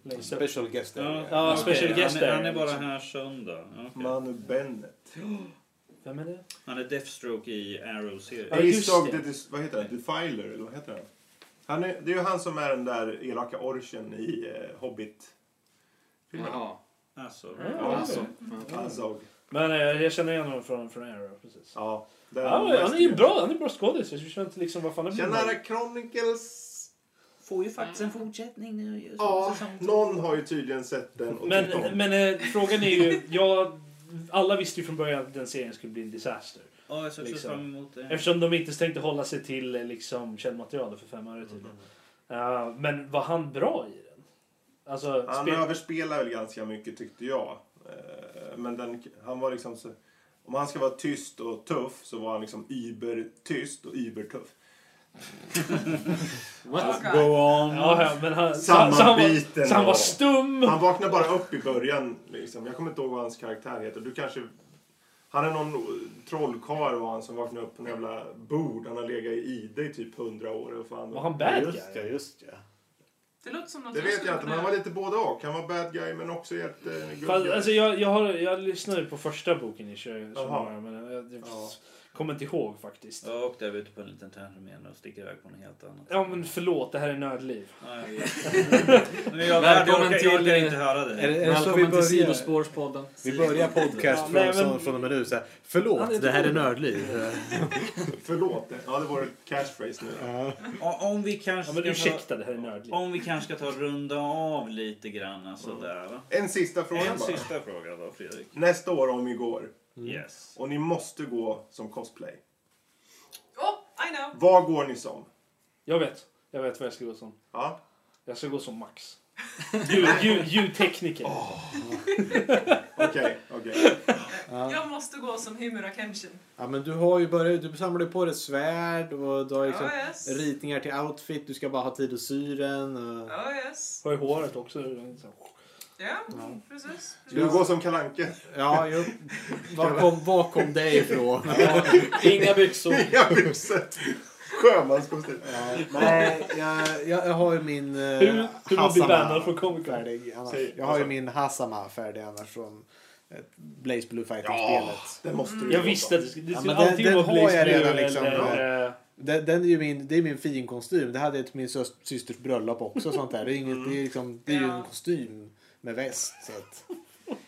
Längst upp. Special guest area. Ja, okej. special guest han, är, han är bara liksom. här söndag. Okej. Manu Bennett. Vem är det? Han är Deathstroke i Arrow-serien. Ja, just det. vad heter det? Defiler, eller vad heter han? han är, det är ju han som är den där elaka orchen i eh, Hobbit. filmen. Jaha. Alltså. Ja, Alltså. Azog. Men eh, jag känner igen honom från, från Arrow. Precis. Ja, Ja, han är ju bra, han är bra skådis. Jag känner inte liksom vad fan det blir. Tjenare Chronicles! Får ju faktiskt en fortsättning nu. Ja, någon har ju tydligen sett den och om. Men, men eh, frågan är ju, jag, alla visste ju från början att den serien skulle bli en disaster. Ja, jag också Liksom. fram emot det. Eftersom de inte tänkte hålla sig till eh, liksom, källmaterialet för fem öre tydligen. Uh, men var han bra i den? Alltså, Han spel- överspelar väl ganska mycket tyckte jag. Eh, Men den, han var liksom så, om han ska vara tyst och tuff så var han liksom übertyst och übertuff. What? Go on. Ja, ja, men han, så, så, Sammanbiten så han var stum. Han vaknar bara upp i början. Liksom. Jag kommer inte ihåg vad hans karaktär heter. Du kanske Han är någon trollkarl var han som vaknade upp på en jävla bord. Han har legat i ide i typ hundra år. Och fan. Var han bad just guy? ja, just ja. Det låter som något Det vet jag inte, men han var lite både och. Han var bad guy men också helt eh, good Fast, guy. alltså, jag, jag, har, jag lyssnade på första boken i kör, men jag, jag Ja. Kommer inte ihåg faktiskt. Ja, och där är vi ute på en liten tangent igen och sticker iväg på något helt annat. Ja men förlåt, det här är nördliv. Ja, jag vet. Men jag, Välkommen jag, orkar, jag till, orkar inte höra Är, det. det- är det så vi till börjar? Sidospårspodden. Vi börjar podcast Ja, från, nej, men- från, och med nu. Så här, Förlåt, det här är nördliv. Förlåt. Ja, det var ett catchphrase nu. Ja. Om vi kanske Ja men ursäkta, det här är nördliv. om vi kanske ska ta och runda av lite grann sådär. En sista fråga En bara. sista fråga då Fredrik. Nästa år om vi går Yes. och ni måste gå som cosplay. Oh, I know! Vad går ni som? Jag vet. Jag vet vad jag ska gå som. Ja? Jag ska gå som Max. Ljud, ljud, ljudtekniker. Okej, okej. Jag måste gå som Himura Kenshin. Ja, men du har ju börjat, du samlar på dig svärd och du har liksom Ja, yes. ritningar till outfit. Du ska bara ha tid att sy den. Och... Ja, yes. Har ju håret också. Ja, precis. Du går som kalanke. Ja. Var kom, var kom det ifrån? Inga byxor. Inga byxor. Sjömanskostym. Ja, nej, jag, jag, jag har ju min uh, Hur, hur man blir bannad från Comic Con. färdig. Annars. Jag har ju min Hasama färdig annars från eh, Blaze Blue Fighting-spelet. Det måste du Jag visste att det skulle Ja, det skulle den- antingen den vara Blaze Blue redan liksom, eller... eh, Den, den är ju min, det är min finkostym. Det hade jag till min sys- systers bröllop också. Sånt där. Det är, inget, det är, liksom, det är ju en Ja. kostym med väst. Så att,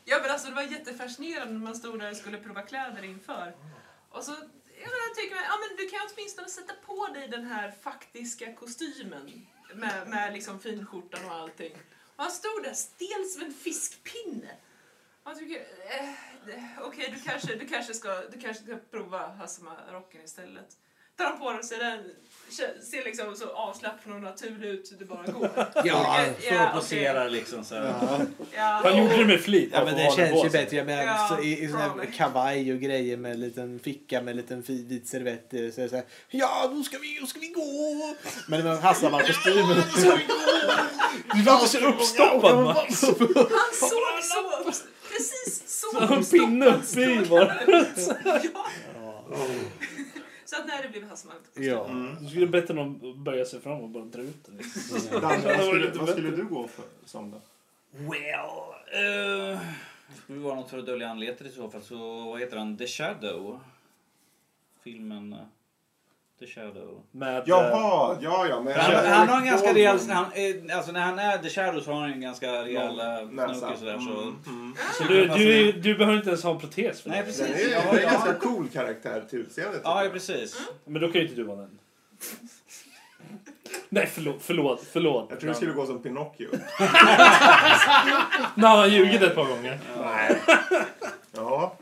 Ja, men alltså det var jättefascinerande när man stod där och skulle prova kläder inför. Och så, jag tycker man, ja men du kan åtminstone sätta på dig den här faktiska kostymen. Med, med liksom finskjortan och allting. Och han stod där stel som en fiskpinne. Och jag tycker, eh, okej du, kanske, du, kanske ska, du kanske ska prova Hassama-rocken istället. Tar han på sig den, ser liksom så avslappnad och naturlig ut det bara går. ja, Står och poserar liksom så ja. Ja, Han gjorde det med flit. ja, men det känns ju bättre. Jag menar, Ja, så i, i sån här kavaj och grejer med en liten ficka med en liten vit servett i. Så så här, ja, då ska vi, då ska vi gå. Men med Hasama-kostymen. Du var inte så uppstoppad Max. Han såg så, precis så En pinne uppe i bara. Ja. Så att när det blev Hassama Ja. Du skulle bättre någon böja sig fram och bara dra ut den. Danne, Det vad skulle, vad skulle du gå för, som då? Well, uh, skulle vara något för att dölja anletet i så fall. Så vad heter han? The Shadow. Filmen uh, The Shadow. Med, eh, Jaha, ja ja. Men Han, han har en ganska rejäl... Han, eh, alltså när han är The Shadow så har han en ganska rejäl eh, snubbe sådär. Så. Mm, mm. Så du, du, du behöver inte ens ha en protes för Nej, det. precis. Den är, Ja, det är en ganska cool karaktär till utseendet. Ja, ja, jag. precis. Men då kan ju inte du vara den. Nej, förlåt. Förlåt. förlåt. Jag tror du skulle gå som Pinocchio. Nej, han har ljugit ett par gånger. Ja.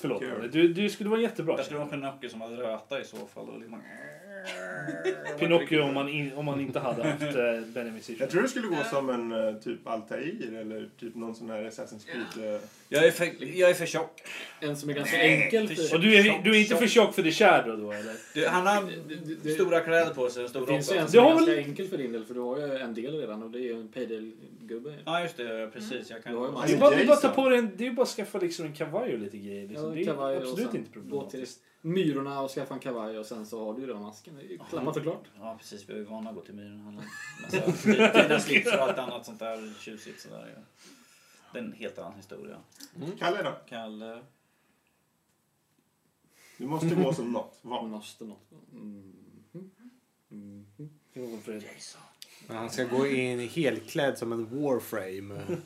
Förlåt. Kul. Du, du skulle vara jättebra. Jag skulle vara Pinocchio som hade röta i så fall. Och liksom... Pinocchio om man, in, om man inte hade haft eh, Benjamin Jag tror du skulle gå som en eh, typ Altair eller typ någon sån här Assassin's Creed. eh, Jag är för, jag är för tjock. En som är ganska enkel. För, Och du är, du är inte för tjock för The Shadow då eller? Du, han har det, det, det, stora kläder på sig och det stor finns ju råtta. en som är Det ganska väl- enkel för din del för du har ju en del redan och det är ju en Paydale-gubbe. Ja, just det. Precis. Jag kan... Du har ju Det är bara, det är bara att ta på dig en, det är bara att skaffa liksom en kavaj och lite grejer. Liksom. Ja, det är absolut inte problematiskt. Myrorna och skaffa en kavaj och sen så har du ju redan masken. Det är ju och klart. Ja, precis. Vi är ju vana att gå till har massa fina slips och allt annat sånt där tjusigt sådär. Ja. Det är en helt annan historia. Kalle då? Kalle... Du måste gå som något. Vad? måste något. Mm. Mm. Fredrik. Men Han ska gå in helklädd som en warframe.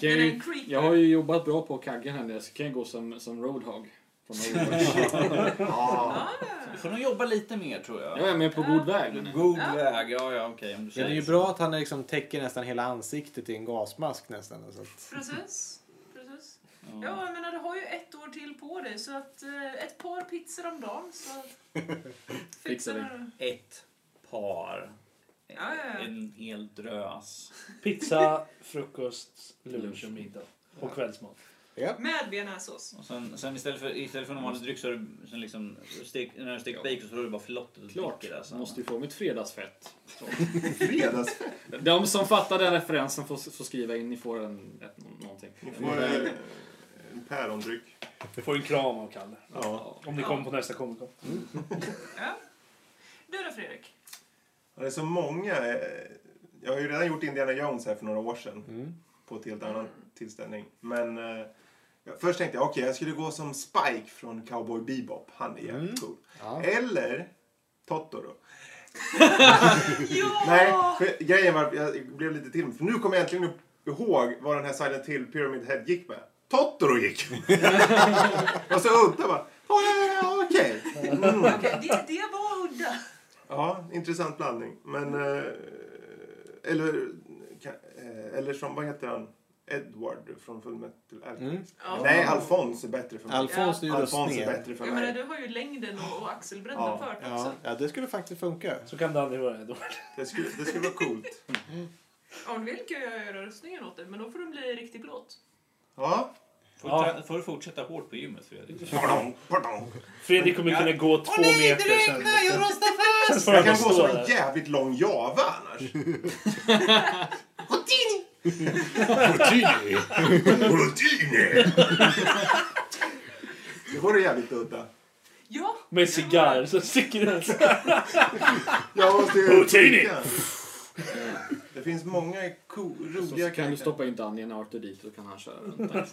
Jag, jag har ju jobbat bra på kaggen här nere så kan jag gå som, som Roadhog. Ja. Du får nog jobba lite mer tror jag. jag är med på god väg. men- God Ja. väg. Ja, ja, okej. du Ja, det är ju bra att han liksom täcker nästan hela ansiktet i en gasmask nästan. Så att, Precis. Precis. Ja. Ja, jag menar, du har ju ett år till på dig så att eh, ett par pizzor om dagen så Fixar vi. du. Ett par. Ja, ja, ja. En hel drös. Pizza, frukost, lunch och middag. Och kvällsmat. Ja. Med bearnaisesås. Och sen, sen istället för, istället för normal dryck så är det sen liksom stek, när du steker bacon så har du bara flottet och Klart. dricker där. sen. Måste ju få mitt fredagsfett. Fredags. De som fattar den referensen får, får skriva in. Ni får en, ett, någonting. Ni får eh, en pärondryck. Får en kram av Kalle. Ja. Om ni kommer på nästa Comic Con. Ja. Du då Fredrik? Ja, Det är så många. eh, Jag har ju redan gjort Indiana Jones här för några år sedan. Mm. På ett helt annan tillställning. Men eh, först tänkte jag okej, jag skulle gå som Spike från Cowboy Bebop. Han är jävligt Mm. cool. Ja. Eller Totoro. Ja! Nej, för grejen var jag blev lite till För nu kommer jag äntligen ihåg vad den här Silent Hill Pyramid Head gick med. Totoro gick! och så udda bara. Ja, ja, ja, okej. Mm. Okej, det, det var udda. Ja, intressant blandning. Men... Eh, eller, eh, eller som, vad heter han? Edward från Full Metal Alchemist. Ja. Nej, Alfons är bättre för mig. Alfons är ju Alfons är bättre för Jag menar, mig. du har ju längden och, axelbredden Ja. för det Ja, också. ja, det skulle faktiskt funka. Så kan det aldrig vara Edward. Det skulle, det skulle vara coolt. Om du vill kan jag göra rustningen åt dig, men då får den bli riktigt blåt. Ja. Får, Ja. du, får du fortsätta hårt på gymmet Fredrik? Pardon, pardon. Fredrik kommer kunna gå två meter sen. Sen får Jag han kan bara gå stå som en jävligt lång java annars. Houdini! Houdini! Det vore jävligt udda. Ja! Med cigarr som sticker ut. Jag måste ju Houdini! tänka. Det finns många cool, Så roliga kan du karaktärer. stoppa in Danny i en Arthur dit så kan han köra runt där.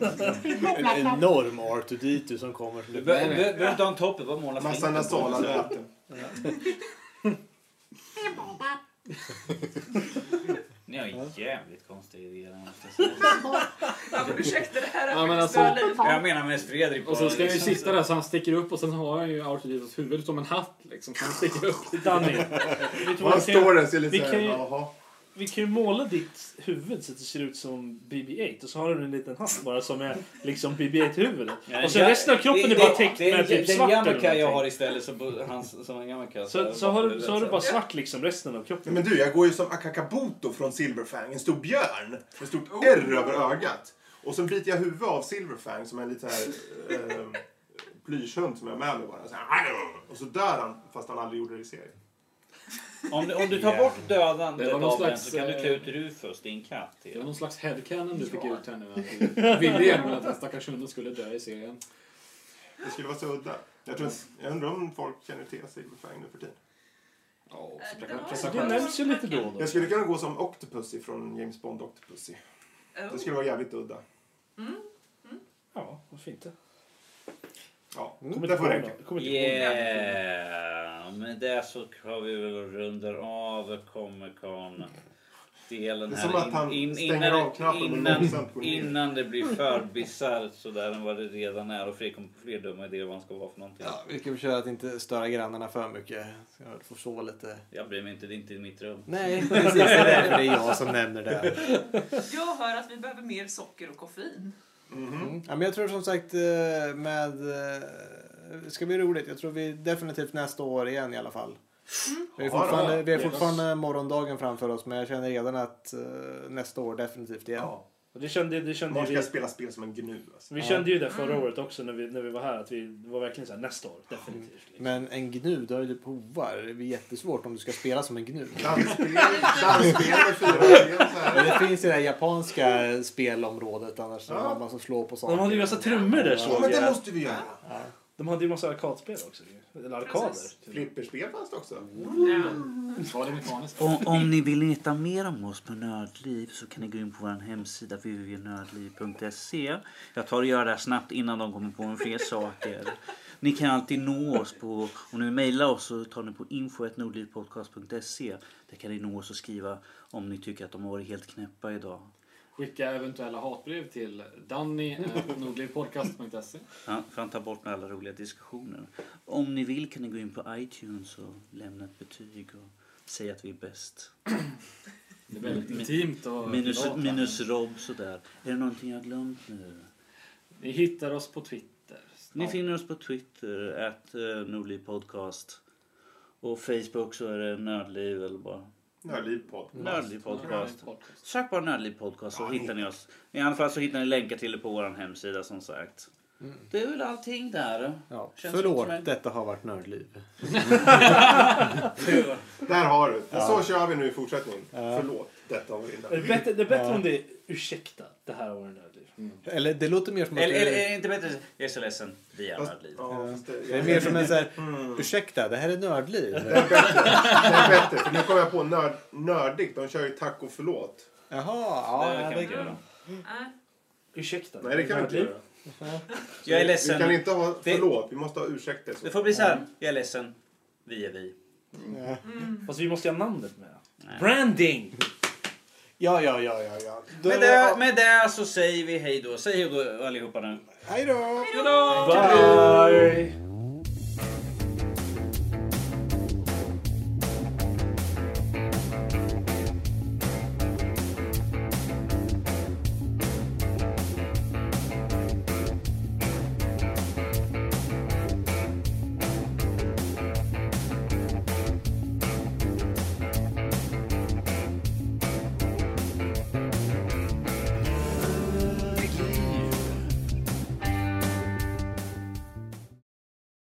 En enorm R2D2 som kommer Du behöver inte ha en topp, bara måla Massa fingret på nasala den. Ni har jävligt konstiga idéer måste jag säga. ja men ursäkta, det här är Ja, men alltså-. Jag menar mest Fredrik. Och så ska ju liksom- sitta där så han sticker upp och sen har han ju Arthur Ditos huvud som en hatt liksom. Så han sticker upp. Danny, Och vad han står där och ser lite vi såhär, jaha. Vi kan ju måla ditt huvud så att det ser ut som BB-8 och så har du en liten hatt bara som är liksom BB-8-huvudet. Ja, Och sen ja, resten av kroppen det- är bara det- täckt det är med typ Den svart eller Jamaica jag någonting. har istället som, hans, som en Jamaica. Så, så, har du, så har du bara svart liksom resten av kroppen. Men du, jag går ju som Akakabuto från Silverfang. En stor björn med stort R över ögat. Och så biter jag huvudet av Silverfang som en liten så här, eh, plyschhund som jag har med mig bara. Så här, och så dör han fast han aldrig gjorde det i serien. Om du, om du tar bort dödandet av den slags, så kan du eh, klä ut Rufus, din katt. Det var någon slags headcanon du fick ut här nu. att du Ville egentligen att den stackars hunden skulle dö i serien. Det skulle vara så udda. Jag, tror, jag undrar om folk känner till Silverfang nu för tiden. Ja, så Det Det nämns ju lite då och då. Jag skulle kunna gå som Octopussy från James Bond Octopussy. Oh. Det skulle vara jävligt udda. Ja, varför inte? Ja, Kommer det får räcka. Yeah! Med det så har vi väl rundar av Comic Con. Delen Det är här som att han in, stänger innan, av knappen innan, innan det blir för bisarrt sådär än vad det redan är och Fredrik kommer på fler dumma idéer vad han ska vara för någonting. Ja, vi ska försöka att inte störa grannarna för mycket. Så jag får sova lite. Jag bryr mig inte, det är inte i mitt rum. Nej, precis. Det är därför det är jag som nämner det. Jag hör att vi behöver mer socker och koffein. Mhm. Mm. Ja, men jag tror som sagt eh, med... eh, Det ska bli roligt. Jag tror vi definitivt nästa år igen i alla fall. Vi har fortfarande, vi Yes. fortfarande morgondagen framför oss men jag känner redan att eh, nästa år definitivt igen. Ja. Och Det kände, det kände Man vi, ska spela spel som en gnu. Alltså. vi kände ju det förra året också när vi, när vi var här. Att vi det var verkligen så här nästa år. Definitivt. Liksom. Men en gnu, då är det hovar. Det blir jättesvårt om du ska spela som en gnu. Dansspel, med fyra det finns ju det här japanska spelområdet annars. Ja. Ja. Man som slår på saker. De hade ju massa trummor där Ja, såg men det måste vi göra. Ja. De hade ju massa arkadspel också. Eller arkader. Precis. Flipperspel fanns det också. Ja. Var det mekaniskt? Om, om ni vill veta mer om oss på Nördliv så kan ni gå in på vår hemsida www.nördliv.se. Jag tar och gör det här snabbt innan de kommer på en fler saker. Ni kan alltid nå oss på, om ni vill mejla oss så tar ni på info.nordlivpodcast.se. Där kan ni nå oss och skriva om ni tycker att de har varit helt knäppa idag. Skicka eventuella hatbrev till danny.nordlivpodcast.se Ja, för att ta bort alla roliga diskussioner. Om ni vill kan ni gå in på iTunes och lämna ett betyg och säga att vi är bäst. Det är väldigt Min- intimt och Minus, privat, minus Rob sådär. Är det någonting jag har glömt nu? Ni hittar oss på Twitter. Ni finner oss på Twitter, att uh, Nordliv Podcast. Och Facebook så är det Nördliv eller bara Nördliv Podcast. Podcast. Sök bara Nördliv Podcast så Ja, hittar ni oss. I alla fall så hittar ni länkar till det på vår hemsida som sagt. Det är väl allting där. Ja. Känns Förlåt, en- detta har varit Nördliv. Där har du. Ja. Så kör vi nu i fortsättningen. Ja. Förlåt. Detta var Det är bättre, det är bättre Ja. om det är ursäkta, det här var en nödliv. Eller det låter mer som att Eller, du- eller är det inte bättre? Jag är så ledsen. Vi är nördliv. Ja, det, det är mer som en så här, Mm. ursäkta, det här är nördliv. Det är bättre. Det är bättre. För nu kom jag på nörd, nördigt. De kör ju tack och förlåt. Jaha, ja, det kan det vi inte göra. Ursäkta. Nej, det kan vi inte göra. Jag är Vi ledsen. kan inte ha förlåt. Vi måste ha ursäkter. Det får bli så här. Jag är ledsen. Vi är vi. Ja. Fast vi måste ha namnet med. Nej. Branding! Ja, ja, ja, ja. ja. Då, Med det, med det så säger vi hej då. Säg hej då allihopa nu. Hej då! Hej då! Bye!